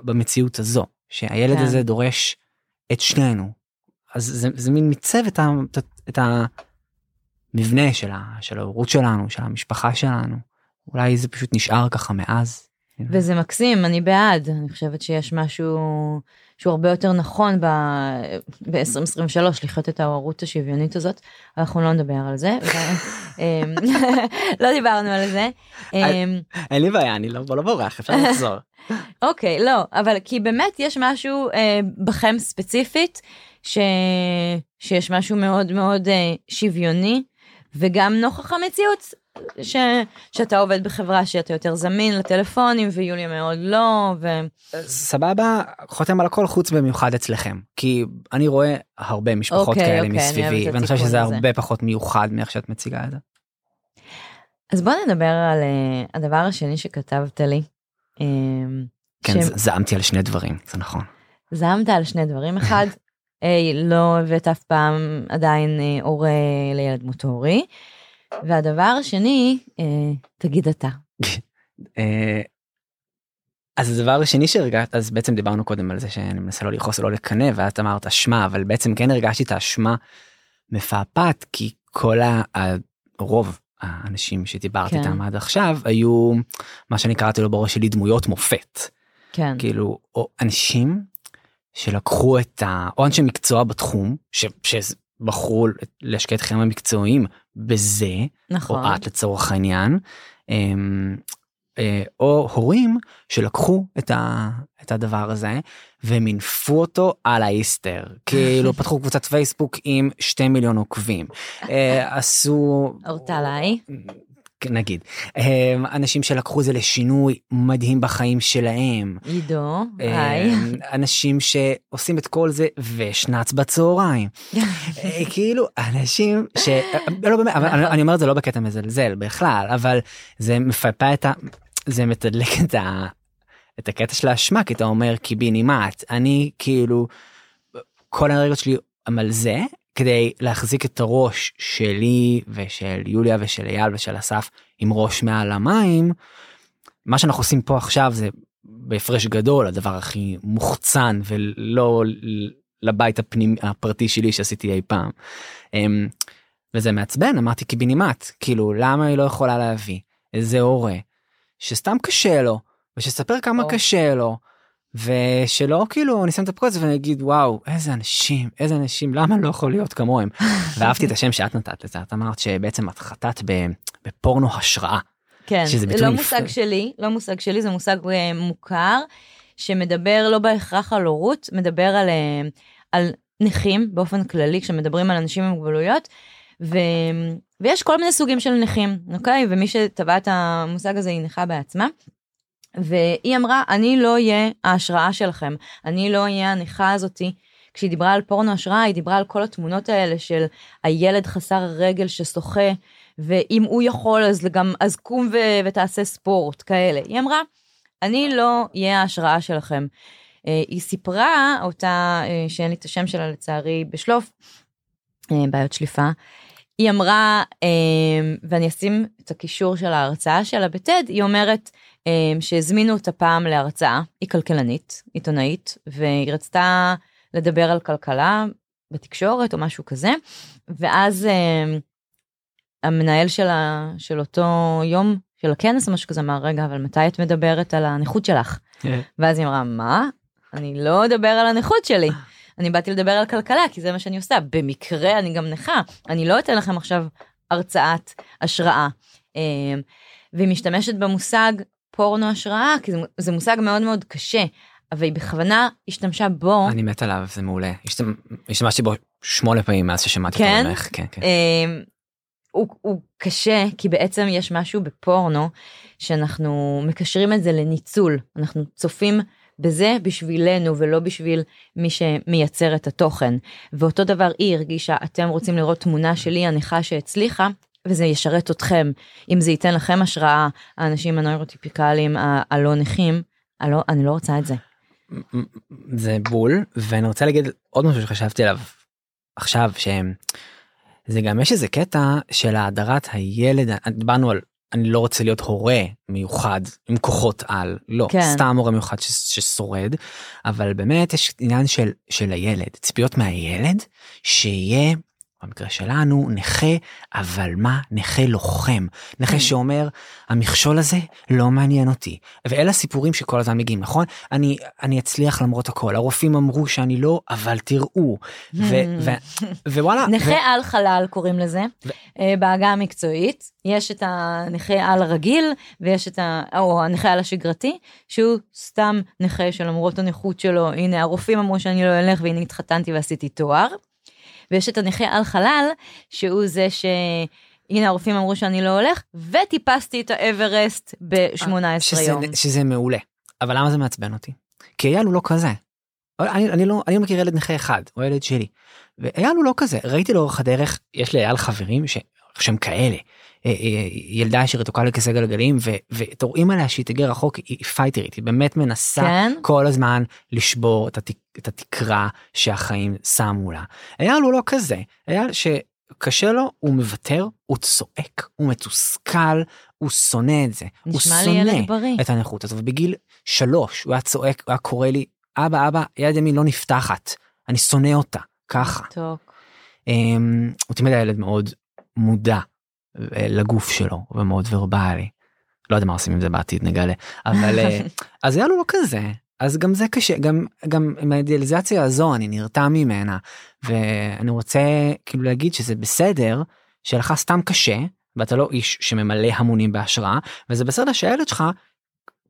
במציאות הזו, שהילד כן. הזה דורש את שנינו. אז זה, זה מין מיצב את, ה... את המבנה של, ה... של ההורות שלנו, של המשפחה שלנו. אולי זה פשוט נשאר ככה מאז. וזה מקסים, אני בעד. אני חושבת שיש משהו שהוא הרבה יותר נכון ב-2023 לחיות את ההורות השוויונית הזאת. אנחנו לא נדבר על זה. ו- אמ, לא דיברנו על זה. אמ, אין לי בעיה, אני לא, לא בורח, אפשר לחזור. אוקיי, לא, אבל כי באמת יש משהו אה, בכם ספציפית, ש... שיש משהו מאוד מאוד אה, שוויוני, וגם נוכח המציאות, ש... שאתה עובד בחברה שאתה יותר זמין לטלפונים, ויוליה מאוד לא, ו... סבבה, חותם על הכל חוץ במיוחד אצלכם. כי אני רואה הרבה משפחות אוקיי, כאלה אוקיי, אני אוהבת מסביבי, את ואני חושב שזה הזה. הרבה פחות מיוחד מאיך שאת מציגה את זה. אז בוא נדבר על אה, הדבר השני שכתבת לי. אה, כן, ש- זעמתי על שני דברים, זה נכון. זעמת על שני דברים. אחד, אה, לא הבאת אף פעם עדיין הורה לילד מוטורי. והדבר השני, אה, תגיד אתה. אה, אז הדבר השני שהרגשת, אז בעצם דיברנו קודם על זה שאני מנסה לא לכעוס או לא לקנא, ואת אמרת אשמה, אבל בעצם כן הרגשתי את האשמה מפעפעת, כי כל. הרוב האנשים שדיברתי כן. איתם עד עכשיו היו מה שאני קראתי לו בראש שלי דמויות מופת. כן. כאילו או אנשים שלקחו את ה... או אנשי מקצוע בתחום ש... שבחרו להשקיע את חייהם המקצועיים בזה נכון. או את לצורך העניין אמ, אה, או הורים שלקחו את, ה... את הדבר הזה ומינפו אותו על האיסטר כאילו פתחו קבוצת פייסבוק עם שתי מיליון עוקבים אה, עשו אורטלאי. נגיד אנשים שלקחו זה לשינוי מדהים בחיים שלהם. עידו, היי. אנשים שעושים את כל זה ושנץ בצהריים. אה, כאילו אנשים ש... לא באמת, אבל אני- אני אומר את זה לא בקטע מזלזל בכלל אבל זה מפפה את ה... זה מתדלק את ה... את הקטע של האשמה כי אתה אומר קיבינימט אני כאילו כל האנרגיות שלי הם על זה כדי להחזיק את הראש שלי ושל יוליה ושל אייל ושל אסף עם ראש מעל המים. מה שאנחנו עושים פה עכשיו זה בהפרש גדול הדבר הכי מוחצן ולא לבית הפנים הפרטי שלי שעשיתי אי פעם. אמ, וזה מעצבן אמרתי קיבינימט כאילו למה היא לא יכולה להביא איזה הורה שסתם קשה לו ושספר כמה או. קשה לו ושלא כאילו נסיים את הפרק הזה ואני אגיד וואו איזה אנשים איזה אנשים למה אני לא יכול להיות כמוהם ואהבתי את השם שאת נתת לזה את אמרת שבעצם את חטאת בפורנו השראה כן, שזה לא. מושג שלי, לא מושג שלי, זה מושג אה, מוכר, שמדבר לא בהכרח על הורות, מדבר על, אה, על נכים באופן כללי, כשמדברים על אנשים עם מוגבלויות, ו, ויש כל מיני סוגים של נכים, אוקיי? ומי שטבע את המושג הזה היא נכה בעצמה. והיא אמרה, אני לא אהיה ההשראה שלכם, אני לא אהיה הנכה הזאתי. כשהיא דיברה על פורנו השראה, היא דיברה על כל התמונות האלה של הילד חסר הרגל ששוחה, ואם הוא יכול אז גם אז קום ו- ותעשה ספורט כאלה. היא אמרה, אני לא אהיה ההשראה שלכם. אה, היא סיפרה אותה, אה, שאין לי את השם שלה לצערי בשלוף, אה, בעיות שליפה. היא אמרה, ואני אשים את הקישור של ההרצאה שלה בטד, היא אומרת שהזמינו אותה פעם להרצאה, היא כלכלנית, עיתונאית, והיא רצתה לדבר על כלכלה בתקשורת או משהו כזה, ואז אה, המנהל של, ה, של אותו יום של הכנס או משהו כזה אמר רגע אבל מתי את מדברת על הנכות שלך? ואז היא אמרה מה? אני לא אדבר על הנכות שלי. אני באתי לדבר על כלכלה כי זה מה שאני עושה. במקרה אני גם נכה. אני לא אתן לכם עכשיו הרצאת השראה. אה, והיא משתמשת במושג פורנו השראה כי זה, זה מושג מאוד מאוד קשה אבל היא בכוונה השתמשה בו. אני מת עליו זה מעולה השתמ- השתמשתי בו שמונה פעמים מאז ששמעתי כן? אותו ממך כן כן. אמ, הוא, הוא קשה כי בעצם יש משהו בפורנו שאנחנו מקשרים את זה לניצול אנחנו צופים בזה בשבילנו ולא בשביל מי שמייצר את התוכן ואותו דבר היא הרגישה אתם רוצים לראות תמונה שלי הנכה שהצליחה וזה ישרת אתכם, אם זה ייתן לכם השראה, האנשים הנוירוטיפיקליים הלא נכים, הלא, אני לא רוצה את זה. זה בול ואני רוצה להגיד עוד משהו שחשבתי עליו עכשיו שהם זה גם יש איזה קטע של האדרת הילד דיברנו על אני לא רוצה להיות הורה מיוחד עם כוחות על לא כן. סתם הורה מיוחד ש, ששורד אבל באמת יש עניין של של הילד ציפיות מהילד שיהיה במקרה שלנו נכה אבל מה? נכה לוחם. נכה כן. שאומר המכשול הזה לא מעניין אותי. ואלה הסיפורים שכל הזמן מגיעים נכון? אני אני אצליח למרות הכל. הרופאים אמרו שאני לא אבל תראו. ווואלה נכה על חלל קוראים לזה. אה, בעגה המקצועית. יש את הנכה על הרגיל ויש את ה... או הנכה על השגרתי שהוא סתם נכה שלמרות הנכות שלו הנה הרופאים אמרו שאני לא אלך והנה התחתנתי ועשיתי תואר. ויש את הנכה על חלל, שהוא זה ש... הנה הרופאים אמרו שאני לא הולך, וטיפסתי את האברסט ב-18 יום. שזה מעולה. אבל למה זה מעצבן אותי? כי אייל הוא לא כזה. אני, אני לא אני לא מכיר ילד נכה אחד או ילד שלי ואייל הוא לא כזה ראיתי לאורך הדרך יש לאייל חברים ש, שהם כאלה ילדה שרתוקה לכיסא גלגלים ותוראים עליה שהיא תגיע רחוק היא פייטרית היא באמת מנסה כן? כל הזמן לשבור את, התק, את התקרה שהחיים שמו לה. אייל הוא לא כזה אייל שקשה לו הוא מוותר הוא צועק הוא מתוסכל הוא שונא את זה הוא שונא את הנכות הזאת ובגיל שלוש הוא היה צועק הוא היה קורא לי אבא אבא יד ימין לא נפתחת אני שונא אותה ככה. טוב. הוא תמיד היה ילד מאוד מודע לגוף שלו ומאוד ורבלי. לא יודע מה עושים עם זה בעתיד נגלה. אבל אה, אז היה לו לא כזה. אז גם זה קשה גם גם עם האידיאליזציה הזו אני נרתע ממנה. ואני רוצה כאילו להגיד שזה בסדר שלך סתם קשה ואתה לא איש שממלא המונים בהשראה וזה בסדר שהילד שלך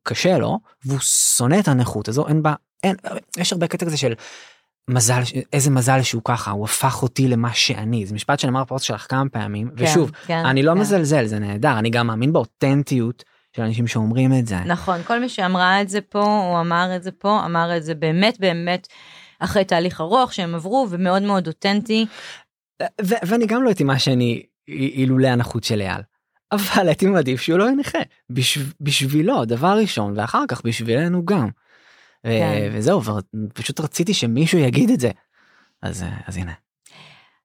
קשה לו והוא שונא את הנכות הזו אין בה אין יש הרבה קטע כזה של מזל איזה מזל שהוא ככה הוא הפך אותי למה שאני זה משפט שנאמר פה שלך כמה פעמים כן, ושוב כן, אני לא כן. מזלזל זה נהדר אני גם מאמין באותנטיות של אנשים שאומרים את זה נכון כל מי שאמרה את זה פה הוא אמר את זה פה אמר את זה באמת באמת אחרי תהליך ארוך שהם עברו ומאוד מאוד אותנטי. ואני גם לא הייתי מה שאני אילולא הנחות של אייל. אבל הייתי מעדיף שהוא לא יהיה נכה בשב, בשבילו דבר ראשון ואחר כך בשבילנו גם. כן. וזהו פשוט רציתי שמישהו יגיד את זה אז אז הנה.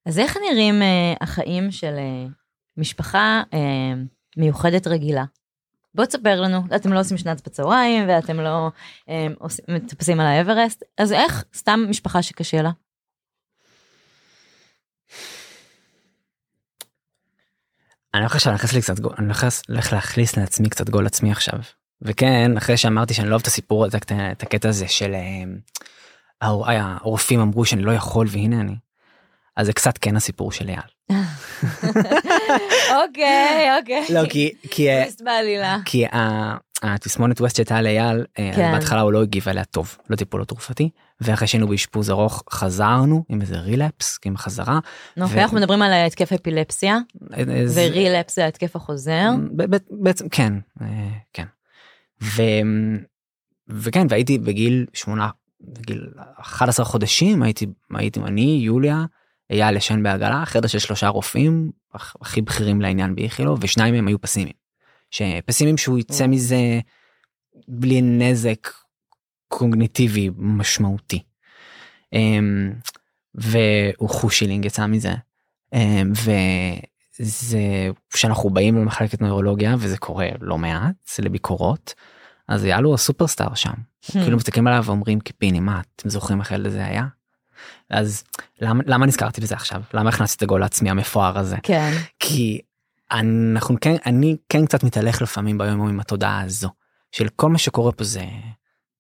אז איך נראים uh, החיים של uh, משפחה uh, מיוחדת רגילה? בוא תספר לנו אתם לא עושים שנץ בצהריים ואתם לא um, עושים, מטפסים על האברסט אז איך סתם משפחה שקשה לה? אני לא חושב שאני נכנס לי קצת גול, אני הולך להכניס לעצמי קצת גול עצמי עכשיו. וכן אחרי שאמרתי שאני לא אוהב את הסיפור הזה את הקטע הזה של אה, הרופאים אמרו שאני לא יכול והנה אני. אז זה קצת כן הסיפור של אייל. אוקיי אוקיי. לא כי כי כי התסמונת ווסט שהייתה לאייל אה, כן. בהתחלה הוא לא הגיב עליה טוב לא טיפול לא תרופתי ואחרי שהיינו באשפוז ארוך חזרנו עם איזה רילפס עם חזרה. אוקיי, אנחנו מדברים על התקף אפילפסיה ורילפס זה התקף החוזר. בעצם כן כן. ו... וכן והייתי בגיל שמונה בגיל 11 חודשים הייתי הייתי אני יוליה אייל ישן בעגלה חדר של שלושה רופאים הכי בכירים לעניין באיכילו ושניים מהם היו פסימים. שפסימים שהוא יצא מזה בלי נזק קוגניטיבי משמעותי. אמ, והוא חושילינג יצא מזה. אמ, וזה כשאנחנו באים למחלקת נוירולוגיה וזה קורה לא מעט זה לביקורות אז היה לו הסופרסטאר שם hmm. כאילו מסתכלים עליו ואומרים קיפיני מה אתם זוכרים איך הילד הזה היה. אז למה למה נזכרתי בזה עכשיו למה הכנסתי את הגול העצמי המפואר הזה כן כי אנחנו כן אני כן קצת מתהלך לפעמים ביום יום עם התודעה הזו של כל מה שקורה פה זה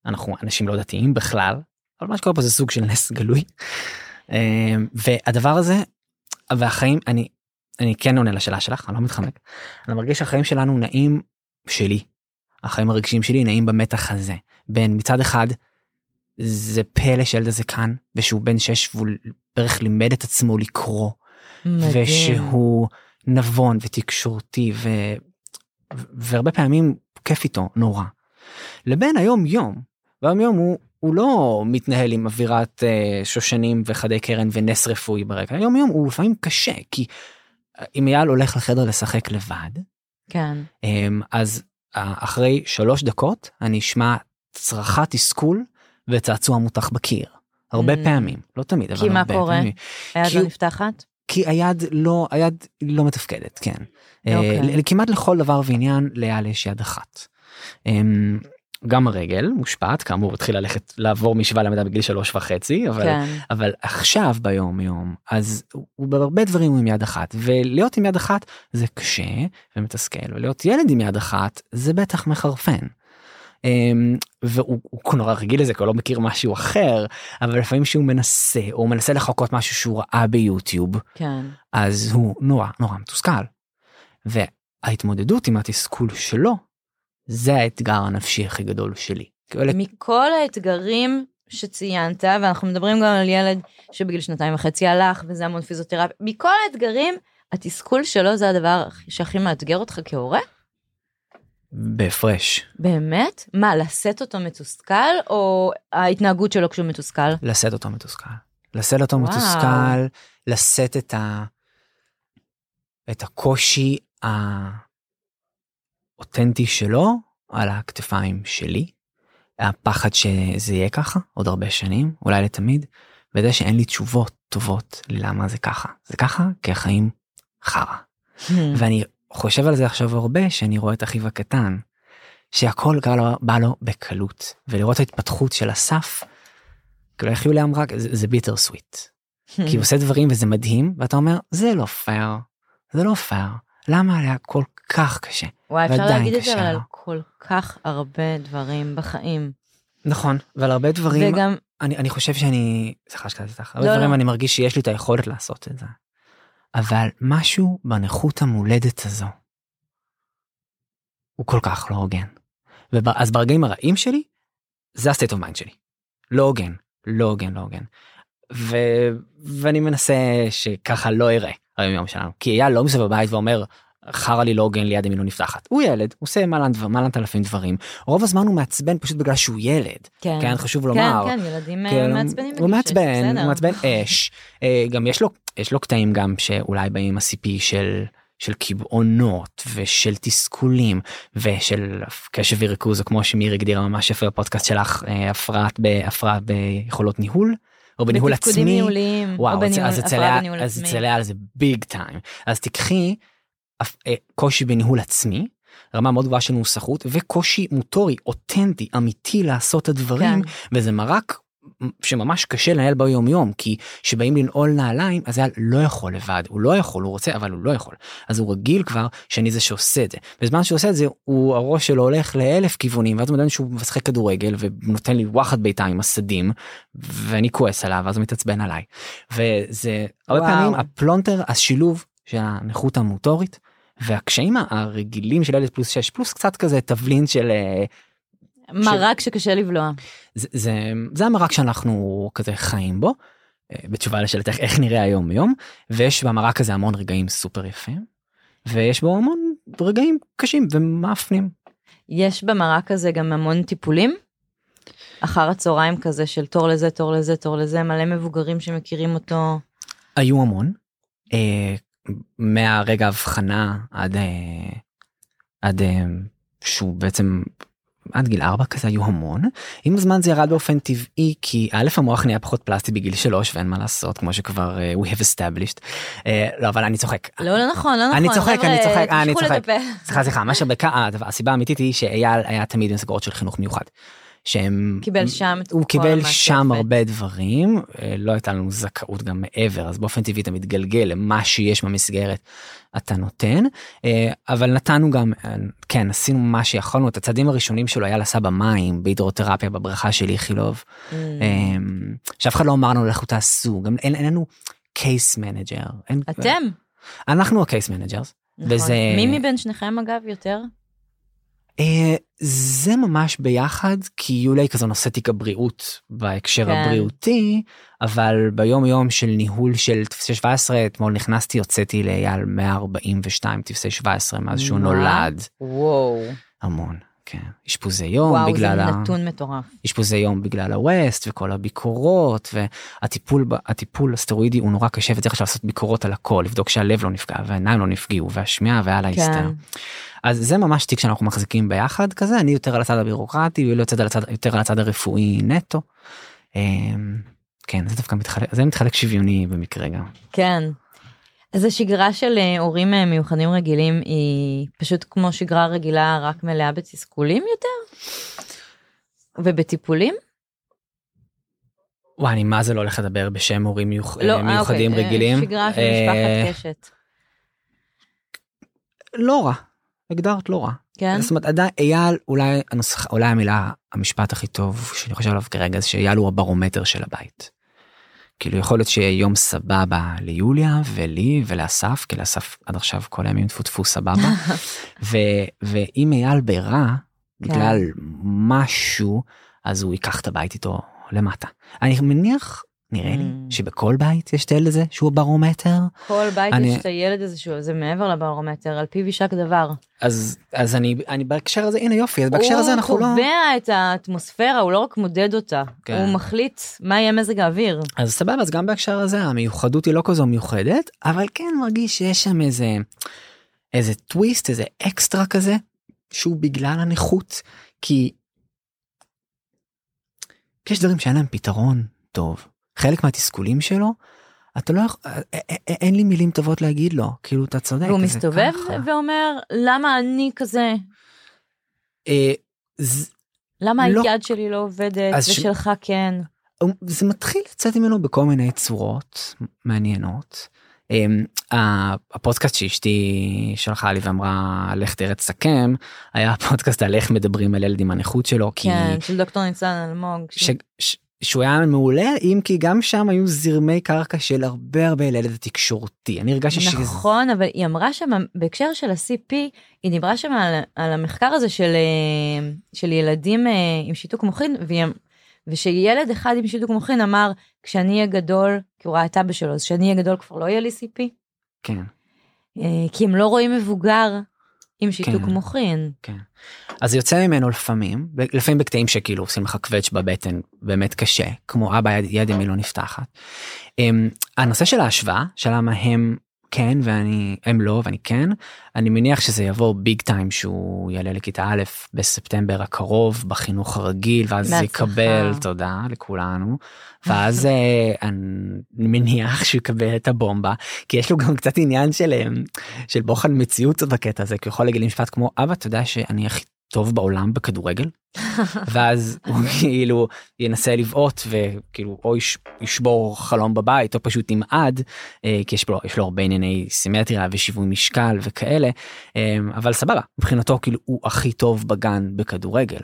אנחנו אנשים לא דתיים בכלל אבל מה שקורה פה זה סוג של נס גלוי. אה, והדבר הזה והחיים אני אני כן עונה לשאלה שלך אני לא מתחמק. אני מרגיש שהחיים שלנו נעים שלי החיים הרגשיים שלי נעים במתח הזה בין מצד אחד זה פלא שילד הזה כאן ושהוא בן שש והוא בערך לימד את עצמו לקרוא מדהים. ושהוא נבון ותקשורתי ו... והרבה פעמים כיף איתו נורא. לבין היום יום והיום יום הוא, הוא לא מתנהל עם אווירת uh, שושנים וחדי קרן ונס רפואי ברקע היום יום הוא לפעמים קשה כי אם אייל הולך לחדר לשחק לבד, כן. אמ, אז אה, אחרי שלוש דקות אני אשמע צרחת תסכול וצעצוע מותח בקיר. הרבה Mm. פעמים, לא תמיד, אבל כי מה הרבה קורה? פעמים. היד כי לא הוא- נפתחת? כי היד לא, היד לא מתפקדת, כן. אוקיי. אה, ל- כמעט לכל דבר ועניין לאייל יש יד אחת. גם הרגל מושפעת, כאמור התחיל ללכת לעבור משוואה למדע בגיל שלוש וחצי, אבל כן. אבל עכשיו ביום יום אז הוא בהרבה דברים הוא עם יד אחת ולהיות עם יד אחת זה קשה ומתסכל ולהיות ילד עם יד אחת זה בטח מחרפן. אמ, והוא הוא נורא רגיל לזה כי הוא לא מכיר משהו אחר אבל לפעמים שהוא מנסה או מנסה לחכות משהו שהוא ראה ביוטיוב כן. אז הוא נורא נורא מתוסכל. וההתמודדות עם התסכול שלו זה האתגר הנפשי הכי גדול שלי. מכל האתגרים שציינת, ואנחנו מדברים גם על ילד שבגיל שנתיים וחצי הלך, וזה המון פיזיותרפיה, מכל האתגרים, התסכול שלו זה הדבר שהכי מאתגר אותך כהורה? בהפרש. באמת? מה, לשאת אותו מתוסכל, או ההתנהגות שלו כשהוא מתוסכל? לשאת אותו מתוסכל. לשאת אותו וואו. מתוסכל, לשאת את ה... את הקושי האותנטי שלו על הכתפיים שלי. הפחד שזה יהיה ככה עוד הרבה שנים, אולי לתמיד, וזה שאין לי תשובות טובות ללמה זה ככה. זה ככה כי החיים חרא. ואני חושב על זה עכשיו הרבה שאני רואה את אחיו הקטן שהכל בא לו, בא לו בקלות ולראות ההתפתחות של אסף. כאילו איך יוליה אמרה זה, זה ביטר סוויט כי הוא עושה דברים וזה מדהים ואתה אומר זה לא פייר זה לא פייר למה היה כל כך קשה וואי, אפשר להגיד את זה אבל על. כל כך הרבה דברים בחיים. נכון ועל הרבה דברים וגם, אני אני חושב שאני סליחה שקטעתי אותך הרבה לא, דברים לא. אני מרגיש שיש לי את היכולת לעשות את זה. אבל משהו בנכות המולדת הזו הוא כל כך לא הוגן. אז ברגעים הרעים שלי זה ה state of mind שלי. לא הוגן לא הוגן לא הוגן. ו... ואני מנסה שככה לא יראה היום יום שלנו כי אייל לא מסתובב בבית ואומר חרא לי לא הוגן לי יד ימין לא נפתחת הוא ילד הוא עושה מלן אלפים דברים רוב הזמן הוא מעצבן פשוט בגלל שהוא ילד כן, כן חשוב כן, לומר. כן, ילדים אה, כן, מעצבנים. הוא מעצבן. הוא מעצבן אש. אה, גם יש לו, יש לו קטעים גם שאולי באים עם הסיפי של, של קבעונות ושל תסכולים ושל קשב וריכוז, או כמו שמירי הגדירה ממש יפה בפודקאסט שלך, אה, הפרעת בהפרעת ביכולות ניהול, או בניהול עצמי. ניהוליים, וואו, או בניהול, אז אצל הפרעה לאה- בניהול אז עצמי. אצל לאה זה ביג טיים. אז תקחי אה, קושי בניהול עצמי, רמה מאוד גבוהה של מוסכות, וקושי מוטורי, אותנטי, אמיתי לעשות את הדברים, כן. וזה מרק שממש קשה לנהל ביום יום כי שבאים לנעול נעליים אז אייל לא יכול לבד הוא לא יכול הוא רוצה אבל הוא לא יכול אז הוא רגיל כבר שאני זה שעושה את זה בזמן שהוא עושה את זה הוא הראש שלו הולך לאלף כיוונים ואז הוא מדמיין שהוא משחק כדורגל ונותן לי וואחד בעיטה עם הסדים ואני כועס עליו אז הוא מתעצבן עליי וזה הרבה. פעמים הפלונטר השילוב של הנכות המוטורית והקשיים הרגילים של ילד פלוס 6 פלוס קצת כזה תבלין של אה, מרק שקשה לבלוע. זה, זה, זה המרק שאנחנו כזה חיים בו, אה, בתשובה לשאלתך איך נראה היום יום, ויש במרק הזה המון רגעים סופר יפים, ויש בו המון רגעים קשים ומעפנים. יש במרק הזה גם המון טיפולים. אחר הצהריים כזה של תור לזה, תור לזה, תור לזה, מלא מבוגרים שמכירים אותו. היו המון, אה, מהרגע ההבחנה עד, אה, עד אה, שהוא בעצם עד גיל 4 כזה היו המון עם הזמן זה ירד באופן טבעי כי א' המוח נהיה פחות פלסטי בגיל 3 ואין מה לעשות כמו שכבר אה, we have established אה, לא אבל אני צוחק לא, לא נכון, לא נכון. אני צוחק, אני צוחק, אני צוחק. סליחה סליחה מה שבקע הסיבה האמיתית היא שאייל היה תמיד במסגרות של חינוך מיוחד. שהם קיבל שם את הוא כל קיבל המעטפת. שם הרבה דברים אה, לא הייתה לנו זכאות גם מעבר אז באופן טבעי אתה מתגלגל למה שיש במסגרת אתה נותן אה, אבל נתנו גם אה, כן עשינו מה שיכולנו את הצעדים הראשונים שלו היה לסע במים בהידרותרפיה בבריכה של איכילוב Mm. אה, שאף אחד לא אמר לנו לכו תעשו גם אין אין לנו case manager אתם. אנחנו ה case managers נכון. וזה- מי מבין שניכם אגב יותר? אה, זה ממש ביחד כי יוליה היא כזו נושאת תיק הבריאות בהקשר כן. הבריאותי אבל ביום יום של ניהול של טפסי 17 אתמול נכנסתי הוצאתי לאייל 142 טפסי 17 מאז שהוא? נולד וואו. המון כן. אשפוזי יום וואו, בגלל זה ה... נתון מטורף. אשפוזי יום בגלל ה West וכל הביקורות והטיפול הטיפול הסטרואידי הוא נורא קשה וצריך עכשיו לעשות ביקורות על הכל לבדוק שהלב לא נפגע והעיניים לא נפגעו והשמיעה והלאה כן. הסתר. אז זה ממש תיק שאנחנו מחזיקים ביחד כזה אני יותר על הצד הבירוקרטי ולא יותר על הצד יותר על הצד הרפואי נטו. אמ, כן זה דווקא מתחלק זה מתחלק שוויוני במקרה גם. כן. אז השגרה של אה, הורים אה, מיוחדים רגילים היא פשוט כמו שגרה רגילה רק מלאה בתסכולים יותר? ובטיפולים? וואי אני מה זה לא הולך לדבר בשם הורים מיוח... לא, אה, מיוחדים אוקיי, רגילים. שגרה של משפחת קשת. לא רע. הגדרת לא רע. כן? זאת אומרת עדיין אייל אולי הנוסח אולי המילה המשפט הכי טוב שאני חושב עליו כרגע זה שאייל הוא הברומטר של הבית. כאילו יכול להיות שיהיה יום סבבה ליוליה ולי ולאסף כי לאסף עד עכשיו כל הימים טפו טפו סבבה ו, ואם אייל ברע בגלל משהו אז הוא ייקח את הבית איתו למטה. אני מניח נראה לי Mm. שבכל בית יש את הילד הזה שהוא ברומטר כל בית אני- יש את הילד הזה שהוא זה מעבר לברומטר על פיו יישק דבר. אז אז אני אני בהקשר הזה הנה יופי אז בהקשר הזה אנחנו לא. הוא קובע את האטמוספירה הוא לא רק מודד אותה כן. הוא מחליט מה יהיה מזג האוויר. אז סבבה אז גם בהקשר הזה המיוחדות היא לא כזו מיוחדת אבל כן מרגיש שיש שם איזה איזה טוויסט איזה אקסטרה כזה שהוא בגלל הנכות כי יש דברים שאין להם פתרון טוב חלק מהתסכולים שלו אתה לא יכול א- א- א- אין לי מילים טובות להגיד לו כאילו אתה צודק והוא מסתובב ככה. ואומר למה אני כזה אה, ז- למה לא. היד שלי לא עובדת ש- ושלך כן. זה מתחיל לצאת ממנו בכל מיני צורות מעניינות. אמ, הפודקאסט שאשתי שלחה לי ואמרה לך תראה תסכם היה פודקאסט על איך מדברים על ילד עם הנכות שלו כי כן של דוקטור ניצן אלמוג. ש, ש, שהוא היה מעולה אם כי גם שם היו זרמי קרקע של הרבה הרבה לילד התקשורתי. אני הרגשתי שזה נכון אבל היא אמרה שם בהקשר של ה-CP היא דיברה שם על, על המחקר הזה של אה, של ילדים אה, עם שיתוק מוחין והיא, אמ- ושילד אחד עם שיתוק מוחין אמר כשאני אהיה גדול כי הוא ראה את אבא שלו אז כשאני אהיה גדול כבר לא יהיה לי CP כן. אה, כי הם לא רואים מבוגר עם שיתוק כן. מוחין. אז זה יוצא ממנו לפעמים לפעמים בקטעים שכאילו עושים לך קווץ' בבטן באמת קשה כמו אבא יד, יד ימי לא נפתחת. Um, הנושא של ההשוואה של למה הם כן ואני הם לא ואני כן. אני מניח שזה יבוא ביג טיים שהוא יעלה לכיתה א' בספטמבר הקרוב בחינוך הרגיל ואז זה בהצלחה. יקבל תודה לכולנו. ואז אה, אני מניח שהוא יקבל את הבומבה כי יש לו גם קצת עניין של אה, של בוחן מציאות בקטע הזה כי הוא יכול להגיד לי משפט כמו אבא אתה יודע שאני הכי טוב בעולם בכדורגל ואז הוא כאילו ינסה לבעוט וכאילו או יש, ישבור חלום בבית או פשוט ימעד אה, כי יש לו יש לו הרבה ענייני סימטריה ושיווי משקל וכאלה אה, אבל סבבה מבחינתו כאילו הוא הכי טוב בגן בכדורגל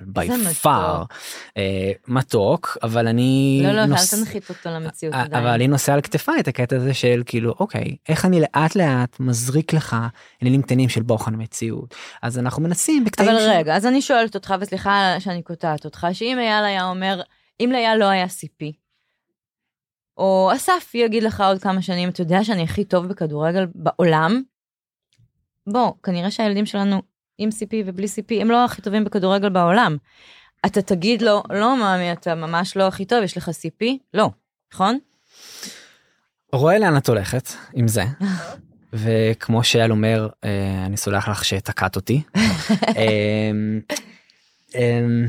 far מתוק. אה, מתוק אבל אני לא לא נוס- אל תנחית אותו למציאות עדיין. אבל אני נושא על כתפיי את הקטע הזה של כאילו אוקיי איך אני לאט לאט מזריק לך עניינים קטנים של בוחן מציאות אז אנחנו מנסים בקטעים אבל של- רגע אז אני שואלת אותך וסליחה שאני קוטעת אותך שאם אייל היה אומר אם לאייל לא היה CP. או אסף יגיד לך עוד כמה שנים אתה יודע שאני הכי טוב בכדורגל בעולם. בוא כנראה שהילדים שלנו עם CP ובלי CP הם לא הכי טובים בכדורגל בעולם. אתה תגיד לו לא מאמי אתה ממש לא הכי טוב יש לך CP לא נכון רואה לאן את הולכת עם זה וכמו שאייל אומר אה, אני סולח לך שתקעת אותי. אמ,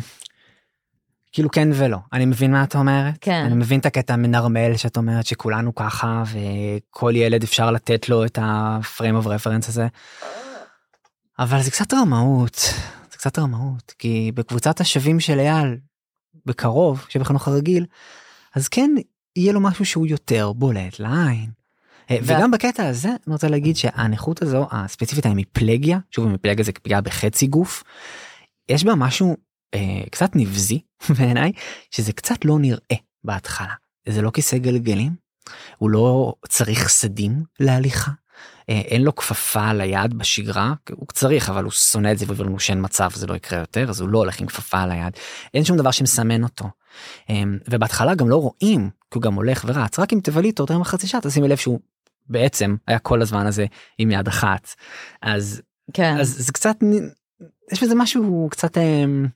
כאילו כן ולא אני מבין מה את אומרת כן. אני מבין את הקטע המנרמל שאת אומרת שכולנו ככה וכל ילד אפשר לתת לו את הפריים אוף רפרנס הזה. אבל זה קצת רמאות זה קצת רמאות כי בקבוצת השווים של אייל בקרוב שבחינוך הרגיל אז כן יהיה לו משהו שהוא יותר בולט לעין. אה, וגם בקטע הזה אני רוצה להגיד שהנכות הזו הספציפית ההמיפלגיה שוב המיפלגיה זה פגיעה בחצי גוף יש בה משהו אה, קצת נבזי בעיניי שזה קצת לא נראה בהתחלה. זה לא כיסא גלגלים הוא לא צריך סדים להליכה אה, אין לו כפפה על היד בשגרה הוא צריך אבל הוא שונא את זה ואומר לנו שאין מצב זה לא יקרה יותר אז הוא לא הולך עם כפפה על היד. אין שום דבר שמסמן אותו. אה, ובהתחלה גם לא רואים כי הוא גם הולך ורץ. רק אם תבלי איתו יותר מחצי שעה תשימי לב שהוא בעצם היה כל הזמן הזה עם יד אחת. אז כן. אז זה קצת יש בזה משהו קצת אמ,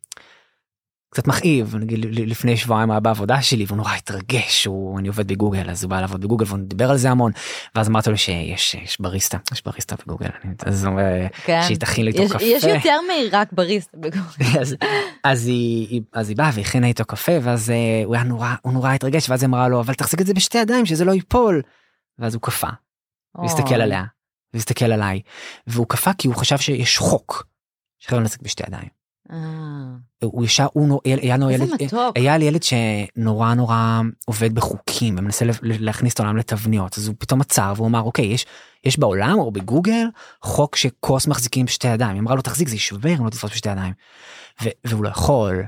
קצת מכאיב נגיד לפני שבועיים היה בעבודה שלי והוא נורא התרגש הוא אני עובד בגוגל אז הוא בא לעבוד בגוגל והוא דיבר על זה המון ואז אמרתי לו שיש יש בריסטה יש בריסטה בגוגל אז הוא אומר כן. שהיא תכין לי איתו יש, קפה יש יותר מרק בריסטה בגוגל. אז, אז היא אז היא באה והכינה איתו קפה ואז אה, הוא היה נורא הוא נורא התרגש ואז אמרה לו אבל תחזיק את זה בשתי ידיים שזה לא ייפול. ואז הוא קפא והסתכל אוי. עליה והסתכל עליי והוא קפא כי הוא חשב שיש חוק. שחייבים להחזיק בשתי ידיים. אה, הוא ישר הוא נו- היה לו איזה מתוק. היה לי ילד שנורא נורא עובד בחוקים ומנסה להכניס את העולם לתבניות אז הוא פתאום עצר והוא אמר אוקיי יש יש בעולם או בגוגל חוק שכוס מחזיקים בשתי ידיים היא אמרה לו תחזיק זה יישבר אם לא תתפוס בשתי ידיים. והוא לא יכול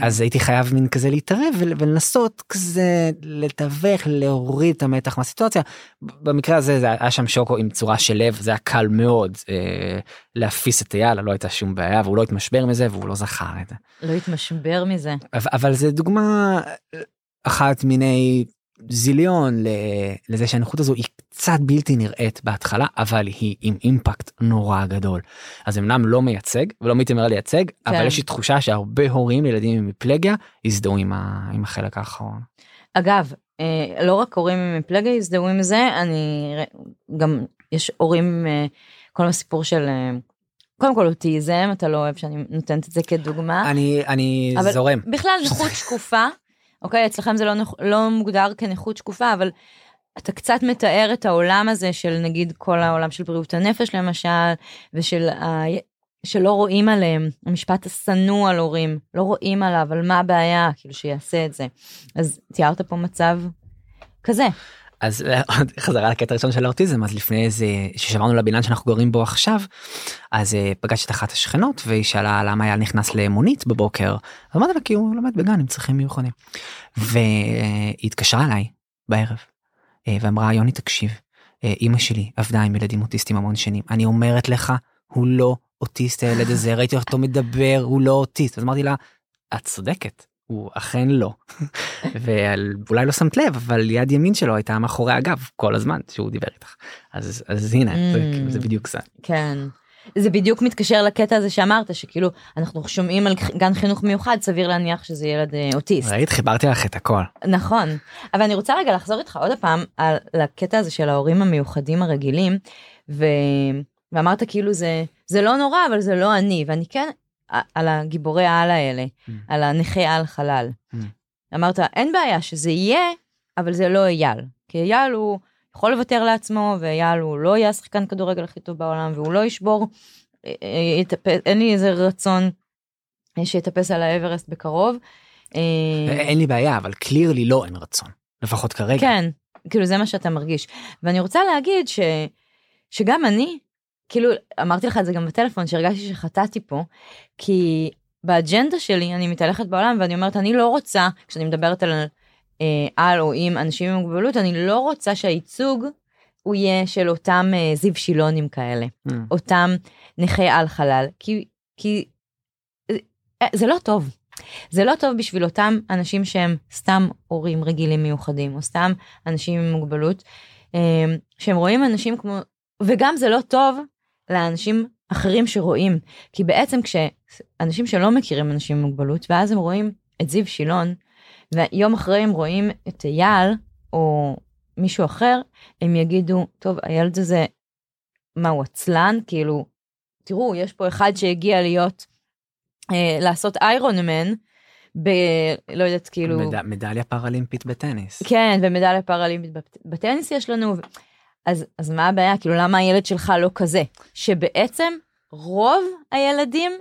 אז הייתי חייב מין כזה להתערב ול- ולנסות כזה לתווך להוריד את המתח מהסיטואציה. במקרה הזה זה היה שם שוקו עם צורה של לב זה היה קל מאוד אה, להפיס את אייל לא הייתה שום בעיה והוא לא התמשבר מזה והוא לא זכר את זה. לא התמשבר מזה. אבל, אבל זה דוגמה אה, אחת מיני זיליון לזה שהנכות הזו היא קצת בלתי נראית בהתחלה אבל היא עם אימפקט נורא גדול. אז אמנם לא מייצג ולא מתיימר לייצג כן. אבל יש לי תחושה שהרבה הורים לילדים עם היפלגיה הזדהו עם, ה, עם החלק האחרון. אגב, אה, לא רק הורים עם פלגה הזדהו עם זה, אני גם יש הורים, אה, כל הסיפור של, אה, קודם כל אוטיזם, אתה לא אוהב שאני נותנת את זה כדוגמה. אני אני זורם. בכלל נכות שקופה, אוקיי, אצלכם זה לא, נכ- לא מוגדר כנכות שקופה, אבל אתה קצת מתאר את העולם הזה של נגיד כל העולם של בריאות הנפש למשל, ושל ה... שלא רואים עליהם, המשפט השנוא על הורים, לא רואים עליו, על מה הבעיה, כאילו שיעשה את זה. אז תיארת פה מצב כזה. אז אה, חזרה לקטע הראשון של האוטיזם אז לפני איזה ששברנו לבניין שאנחנו גרים בו עכשיו אז אה, פגשתי את אחת השכנות והיא שאלה למה היה נכנס למונית בבוקר. אמרתי לה כי הוא לומד בגן עם צרכים מיוחדים. והיא התקשרה אליי בערב אה, ואמרה יוני תקשיב אמא שלי עבדה עם ילדים אוטיסטים המון שנים. אני אומרת לך הוא לא אוטיסט הילד הזה ראיתי אותו מדבר הוא לא אוטיסט. אז אמרתי לה את צודקת הוא אכן לא. ואולי לא שמת לב אבל יד ימין שלו הייתה מאחורי הגב כל הזמן שהוא דיבר איתך אז אז הנה זה, Mm. כאילו, זה בדיוק זה. כן. זה בדיוק מתקשר לקטע הזה שאמרת, שכאילו, אנחנו שומעים על גן חינוך מיוחד, סביר להניח שזה ילד אה, אוטיסט. ראית חיברתי לך את הכל. נכון, אבל אני רוצה רגע לחזור איתך עוד פעם על לקטע הזה של ההורים המיוחדים הרגילים, ו... ואמרת כאילו זה זה לא נורא אבל זה לא אני ואני כן על הגיבורי העל האלה, Mm. על הנכי על חלל. Mm. אמרת אין בעיה שזה יהיה אבל זה לא אייל, כי אייל הוא יכול לוותר לעצמו ואייל הוא לא יהיה השחקן כדורגל הכי טוב בעולם והוא לא ישבור, אה, אה, יטפ- אין לי איזה רצון אה, שיטפס על האברסט בקרוב. אין לי בעיה אבל קלירלי לא אין רצון לפחות כרגע. כן, כאילו זה מה שאתה מרגיש. ואני רוצה להגיד ש, שגם אני, כאילו אמרתי לך את זה גם בטלפון שהרגשתי שחטאתי פה, כי באג'נדה שלי אני מתהלכת בעולם ואני אומרת אני לא רוצה, כשאני מדברת על אה, על או עם אנשים עם מוגבלות, אני לא רוצה שהייצוג הוא יהיה של אותם אה, זיו שילונים כאלה, Mm. אותם נכי על חלל, כי, כי אה, זה לא טוב. זה לא טוב בשביל אותם אנשים שהם סתם הורים רגילים מיוחדים או סתם אנשים עם מוגבלות אה, שהם רואים אנשים כמו וגם זה לא טוב לאנשים אחרים שרואים כי בעצם כשאנשים שלא מכירים אנשים עם מוגבלות ואז הם רואים את זיו שילון ויום אחרי הם רואים את אייל או מישהו אחר הם יגידו טוב הילד הזה מה הוא עצלן כאילו תראו יש פה אחד שהגיע להיות אה, לעשות איירון מן ב... לא יודעת כאילו מד... מדליה פראלימפית בטניס. כן ומדליה פראלימפית בט- בטניס יש לנו אז אז מה הבעיה? כאילו למה הילד שלך לא כזה? שבעצם רוב הילדים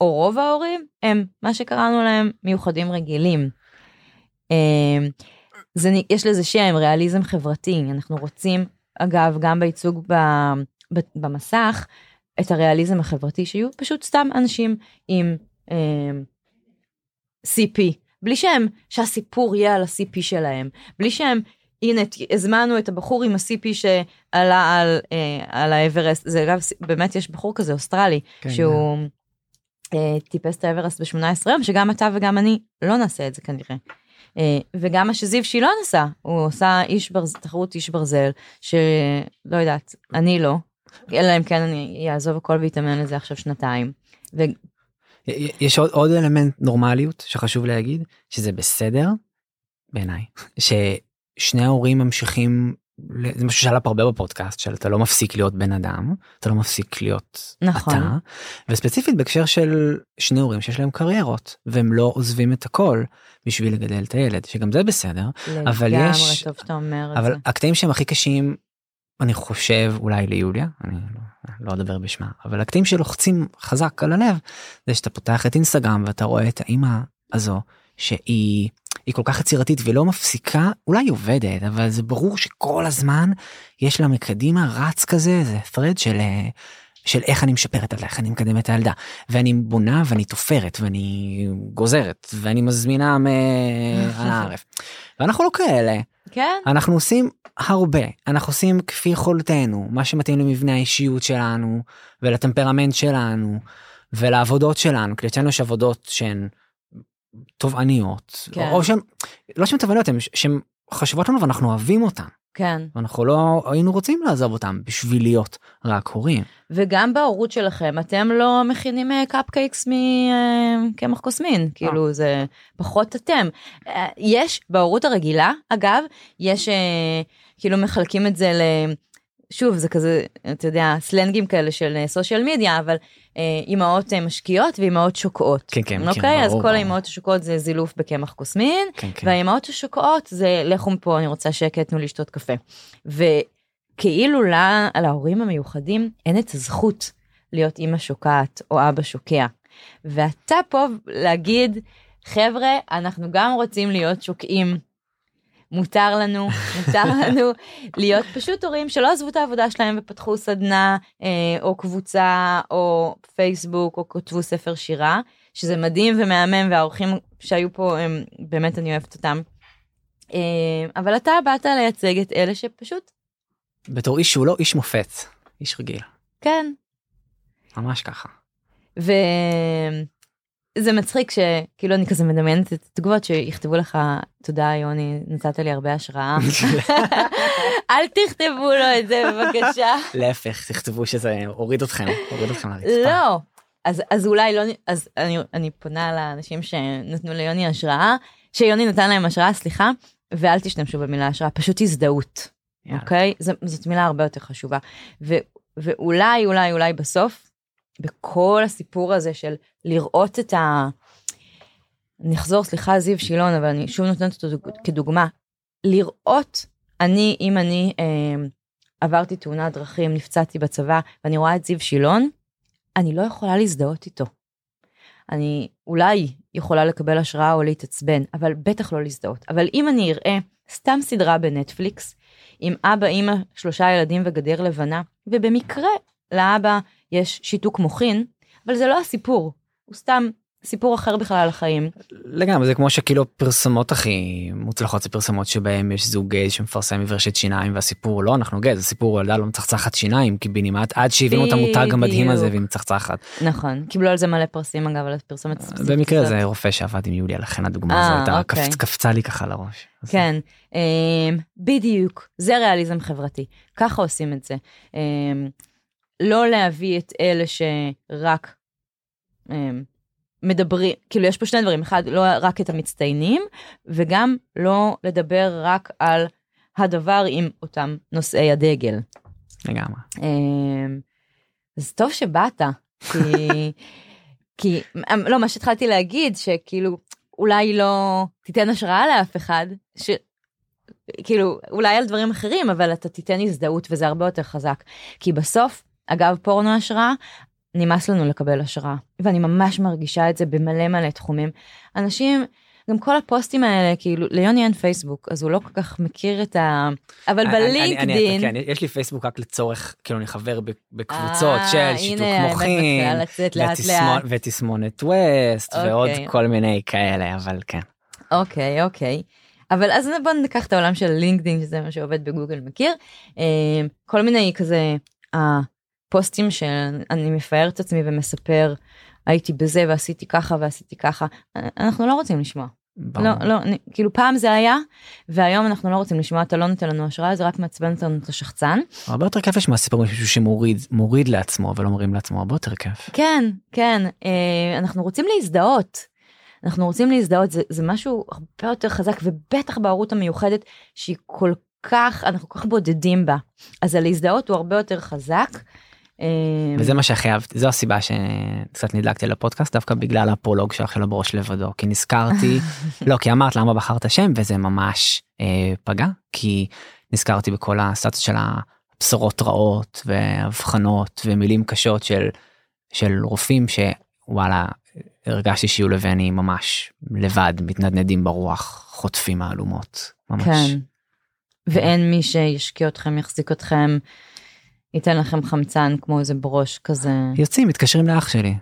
או רוב ההורים הם מה שקראנו להם מיוחדים רגילים. אה, זה יש לזה שם ריאליזם חברתי. אנחנו רוצים אגב גם בייצוג ב, ב, במסך את הריאליזם החברתי שיהיו פשוט סתם אנשים עם אה, CP בלי שהם שהסיפור יהיה על ה-CP שלהם. בלי שהם הנה הזמנו את הבחור עם ה-CP שעלה על אה, על האברסט זה אגב באמת יש בחור כזה אוסטרלי כן, שהוא אה, טיפס את האברסט ב-18 יום שגם אתה וגם אני לא נעשה את זה כנראה. אה, וגם מה שזיו שילון עשה הוא עושה איש ברז... תחרות איש ברזל שלא יודעת אני לא אלא אם כן אני אעזוב הכל ואתאמן לזה עכשיו שנתיים. ו- יש עוד, עוד אלמנט נורמליות שחשוב להגיד שזה בסדר בעיניי ששני ההורים ממשיכים זה משהו שעלה פה הרבה בפודקאסט של אתה לא מפסיק להיות בן אדם אתה לא מפסיק להיות נכון. אתה וספציפית בהקשר של שני הורים שיש להם קריירות והם לא עוזבים את הכל בשביל לגדל את הילד שגם זה בסדר אבל יש- טוב אבל זה. הקטעים שהם הכי קשים אני חושב אולי ליוליה אני לא, לא אדבר בשמה אבל הקטעים שלוחצים חזק על הלב זה שאתה פותח את אינסטגרם ואתה רואה את האימא הזו שהיא היא כל כך יצירתית ולא מפסיקה אולי היא עובדת אבל זה ברור שכל הזמן יש לה מקדימה רץ כזה זה thread של אה, של איך אני משפרת על איך אני מקדם את הילדה. ואני בונה ואני תופרת ואני גוזרת ואני מזמינה מעל הערף ואנחנו לא כאלה. כן. אנחנו עושים הרבה. אנחנו עושים כפי יכולתנו מה שמתאים למבנה האישיות שלנו ולטמפרמנט שלנו ולעבודות שלנו כי אצלנו יש עבודות שהן תובעניות כן. או שהן לא שהן תובעניות הן שהן חשובות לנו ואנחנו אוהבים אותן. כן. ואנחנו לא היינו רוצים לעזוב אותן בשביל להיות רק הורים. וגם בהורות שלכם אתם לא מכינים קפקייקס מקמח קוסמין כאילו זה פחות אתם. אה, יש בהורות הרגילה אגב יש אה, כאילו מחלקים את זה ל... שוב זה כזה אתה יודע סלנגים כאלה של סושיאל מדיה אבל אה, אימהות אה, משקיעות ואימהות שוקעות. כן כן אוקיי אז ברור, כל. האימהות השוקעות זה זילוף בקמח קוסמין כן, כן. והאימהות השוקעות זה לכו מפה אני רוצה שקט תנו לי לשתות קפה. וכאילו לה, להורים המיוחדים אין את הזכות להיות אימא שוקעת או אבא שוקע. ואתה פה להגיד חבר'ה אנחנו גם רוצים להיות שוקעים. מותר לנו מותר לנו להיות פשוט הורים שלא עזבו את העבודה שלהם ופתחו סדנה אה, או קבוצה או פייסבוק או כתבו ספר שירה שזה מדהים ומהמם והאורחים שהיו פה הם באמת אני אוהבת אותם. אה, אבל אתה באת לייצג את אלה שפשוט בתור איש שהוא לא איש מופת איש רגיל כן ממש ככה. וזה מצחיק שכאילו אני כזה מדמיינת את התגובות שיכתבו לך תודה יוני נתת לי הרבה השראה אל תכתבו לו את זה בבקשה. להפך תכתבו שזה הוריד אתכם הוריד אתכם לרצפה. לא. אז אז אולי לא אז אני אני פונה לאנשים שנתנו ליוני השראה שיוני נתן להם השראה סליחה ואל תשתמשו במילה השראה פשוט הזדהות. אוקיי ז- זאת מילה הרבה יותר חשובה ו, ואולי אולי אולי בסוף בכל הסיפור הזה של לראות את ה... אני אחזור סליחה זיו שילון אבל אני שוב נותנת אותו דוג- כדוגמה לראות אני אם אני אה, עברתי תאונת דרכים נפצעתי בצבא ואני רואה את זיו שילון אני לא יכולה להזדהות איתו. אני אולי יכולה לקבל השראה או להתעצבן, אבל בטח לא להזדהות. אבל אם אני אראה סתם סדרה בנטפליקס, עם אבא, אימא, שלושה ילדים וגדר לבנה, ובמקרה לאבא יש שיתוק מוחין, אבל זה לא הסיפור, הוא סתם סיפור אחר בכלל על החיים. לגמרי זה כמו שכאילו פרסומות הכי מוצלחות זה פרסומות שבהם יש זוג גייז שמפרסם מברשת שיניים והסיפור לא אנחנו גייז הסיפור ילדה לא מצחצחת שיניים קיבינימט עד שהבינו את המותג המדהים הזה. והיא מצחצחת. נכון, קיבלו על זה מלא פרסים אגב, על הפרסומת. במקרה הזאת. זה רופא שעבד עם יוליה לכן הדוגמה אה, הזו אוקיי. קפצ- קפצה לי ככה לראש. כן, אמ, בדיוק, זה ריאליזם חברתי, ככה עושים את זה. אמ, לא להביא את אלה שרק אמ, מדברים, כאילו יש פה שני דברים, אחד, לא רק את המצטיינים, וגם לא לדבר רק על הדבר עם אותם נושאי הדגל. לגמרי. אמ, אז טוב שבאת, כי, כי לא, מה שהתחלתי להגיד, שכאילו, אולי לא תיתן השראה לאף אחד, ש... כאילו, אולי על דברים אחרים, אבל אתה תיתן הזדהות וזה הרבה יותר חזק. כי בסוף, אגב, פורנו השראה, נמאס לנו לקבל השראה. ואני ממש מרגישה את זה במלא מלא תחומים. אנשים, גם כל הפוסטים האלה, כאילו, ליוני אין פייסבוק, אז הוא לא כל כך מכיר את ה... אבל בלינקדין... כן, יש לי פייסבוק רק לצורך כאילו אני חבר בקבוצות אה, של שיתוק מוחין ותסמונת- ווסט ועוד אוקיי. כל מיני כאלה אבל כן. אוקיי, אוקיי. אבל אז בוא ניקח את העולם של לינקדאין, שזה מה שעובד בגוגל מכיר. אה, כל מיני כזה הפוסטים שאני מפאר את עצמי ומספר, הייתי בזה ועשיתי ככה ועשיתי ככה. אנחנו לא רוצים לשמוע. ברור. לא, לא, אני- כאילו פעם זה היה, והיום אנחנו לא רוצים לשמוע, אתה לא נותן לנו השראה, זה רק מעצבן אותנו את השחצן. הרבה יותר כיף לשמוע סיפור מישהו שמוריד מוריד לעצמו ולא מרים לעצמו הרבה יותר כיף. כן, כן, אה, אנחנו רוצים להזדהות. אנחנו רוצים להזדהות, זה, זה משהו הרבה יותר חזק, ובטח בהורות המיוחדת, שהיא כל כך, אנחנו כל כך בודדים בה. אז הלהזדהות הוא הרבה יותר חזק. אה, וזה מה שהכי אהבתי זו הסיבה שקצת נדלקתי לפודקאסט דווקא בגלל הפרולוג שלך לא בראש לבדו כי נזכרתי לא כי אמרת למה בחרת שם וזה ממש אה, פגע כי נזכרתי בכל הסטטוס של הבשורות רעות והבחנות ומילים קשות של של רופאים שוואלה הרגשתי שיהיו לבני ממש לבד מתנדנדים ברוח חוטפים מהלומות ממש. כן. ואין מי שישקיע אתכם, יחזיק אתכם, ייתן לכם חמצן כמו איזה ברוש כזה. יוצאים מתקשרים לאח שלי.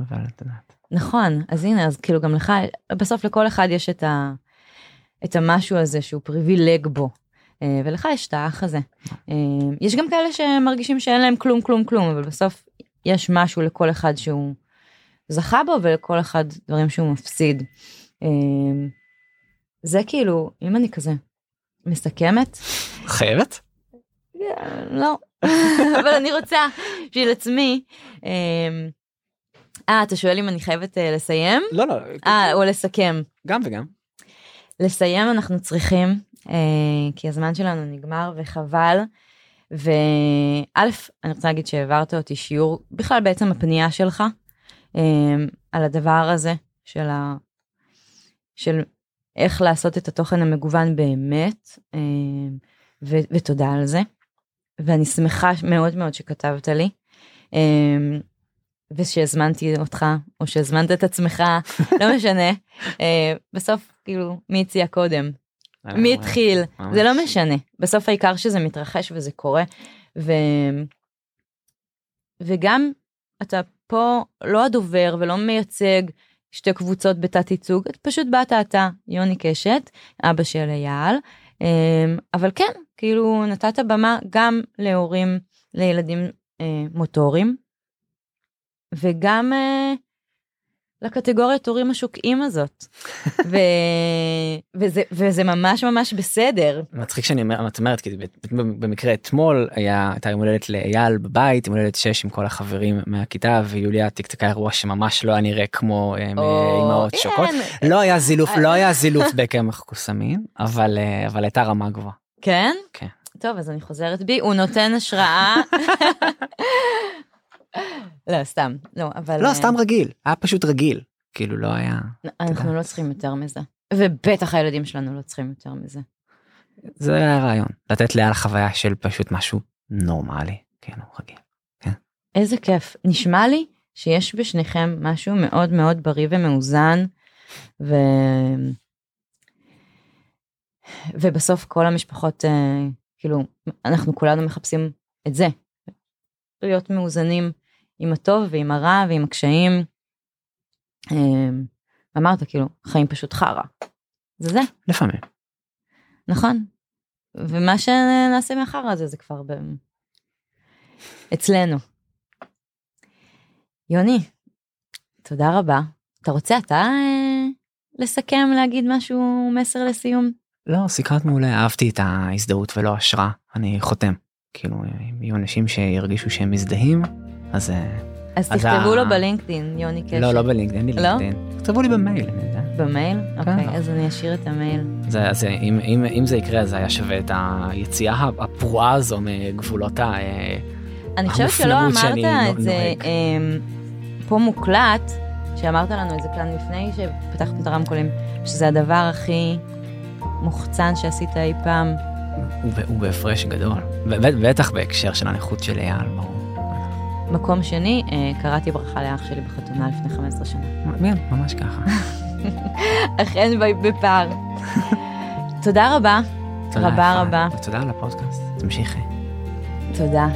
אבל את יודעת. נכון, אז הנה, אז כאילו גם לך, בסוף לכל אחד יש את, ה, את המשהו הזה שהוא פריבילג בו. אה, ולך יש את האח הזה. אה, יש גם כאלה שמרגישים שאין להם כלום כלום כלום, אבל בסוף יש משהו לכל אחד שהוא זכה בו ולכל אחד דברים שהוא מפסיד. אה, זה כאילו, אם אני כזה מסכמת, חייבת? לא, אבל אני רוצה בשביל עצמי. אה, אה, אתה שואל אם אני חייבת אה, לסיים? לא לא אה, או לסכם. גם וגם. לסיים אנחנו צריכים, אה, כי הזמן שלנו נגמר וחבל. וא', אני רוצה להגיד שהעברת אותי שיעור, בכלל בעצם הפנייה שלך, אה, על הדבר הזה של ה... של איך לעשות את התוכן המגוון באמת, אה, ו, ותודה על זה. ואני שמחה מאוד מאוד שכתבת לי, אה, ושהזמנתי אותך, או שהזמנת את עצמך, לא משנה. אה, בסוף, כאילו, מי הציע קודם? מי התחיל? זה לא משנה. בסוף העיקר שזה מתרחש וזה קורה. ו... וגם אתה פה לא הדובר ולא מייצג שתי קבוצות בתת ייצוג, את פשוט באת אתה, יוני קשת, אבא של אייל, אמ, אבל כן, כאילו נתת במה גם להורים לילדים אה, מוטוריים, וגם אה, לקטגוריית הורים השוקעים הזאת. ו... וזה, וזה ממש ממש בסדר. מצחיק שאני אומר, את אומרת, כי במקרה אתמול היה, הייתה יום הולדת לאייל בבית, יום הולדת 6 עם כל החברים מהכיתה, ויוליה תקתקה אירוע שממש לא היה נראה כמו אה, או, מאימהות שוקות. לא היה זילוף, לא היה זילוף בקמח קוסמין, אבל אה, אבל הייתה רמה גבוהה. כן? כן. טוב, אז אני חוזרת בי, הוא נותן השראה. לא, סתם, לא, אבל... לא, אה, סתם רגיל, היה פשוט רגיל, כאילו לא היה, אנחנו לא צריכים יותר מזה. ובטח הילדים שלנו לא צריכים יותר מזה. זה היה הרעיון, לתת לאייל חוויה של פשוט משהו נורמלי, כאילו רגיל. איזה כיף. נשמע לי שיש בשניכם משהו מאוד מאוד בריא ומאוזן, ו... ובסוף כל המשפחות, אה, כאילו, אנחנו כולנו מחפשים את זה. להיות מאוזנים עם הטוב ועם הרע ועם הקשיים. אה, אמרת, כאילו, חיים פשוט חרא. זה זה, לפעמים. נכון. ומה שנעשה מהחרא הזה זה כבר ב... אצלנו. יוני, תודה רבה. אתה רוצה אתה אה, לסכם, להגיד משהו, מסר לסיום? לא, סיקרת מעולה, אהבתי את ההזדהות ולא השראה, אני חותם. כאילו, אם יהיו אנשים שירגישו שהם מזדהים, אז... אה, אז אז תכתבו ה- לו בלינקדאין, יוני קשר. לא, לא בלינקדאין, אין לי לא? לינקדאין. תכתבו לי במייל, אני יודע. במייל? אוקיי, לא. אז אני אשאיר את המייל. זה, אז אם, אם, אם זה יקרה, אז היה שווה את היציאה הפרועה הזו מגבולות ה... אה, אני חושבת שלא אמרת את זה. אמ, פה מוקלט, שאמרת לנו את זה כאן לפני שפתחנו את הרמקולים, שזה הדבר הכי מוחצן שעשית אי פעם. הוא, בהפרש גדול. בטח בהקשר של הנכות של אייל, ברור. מקום שני, אה, קראתי ברכה לאח שלי בחתונה לפני 15 שנה. כן, ממש ככה. אכן בפער. תודה רבה. תודה רבה. רבה. ותודה על הפודקאסט. תמשיכי. תודה.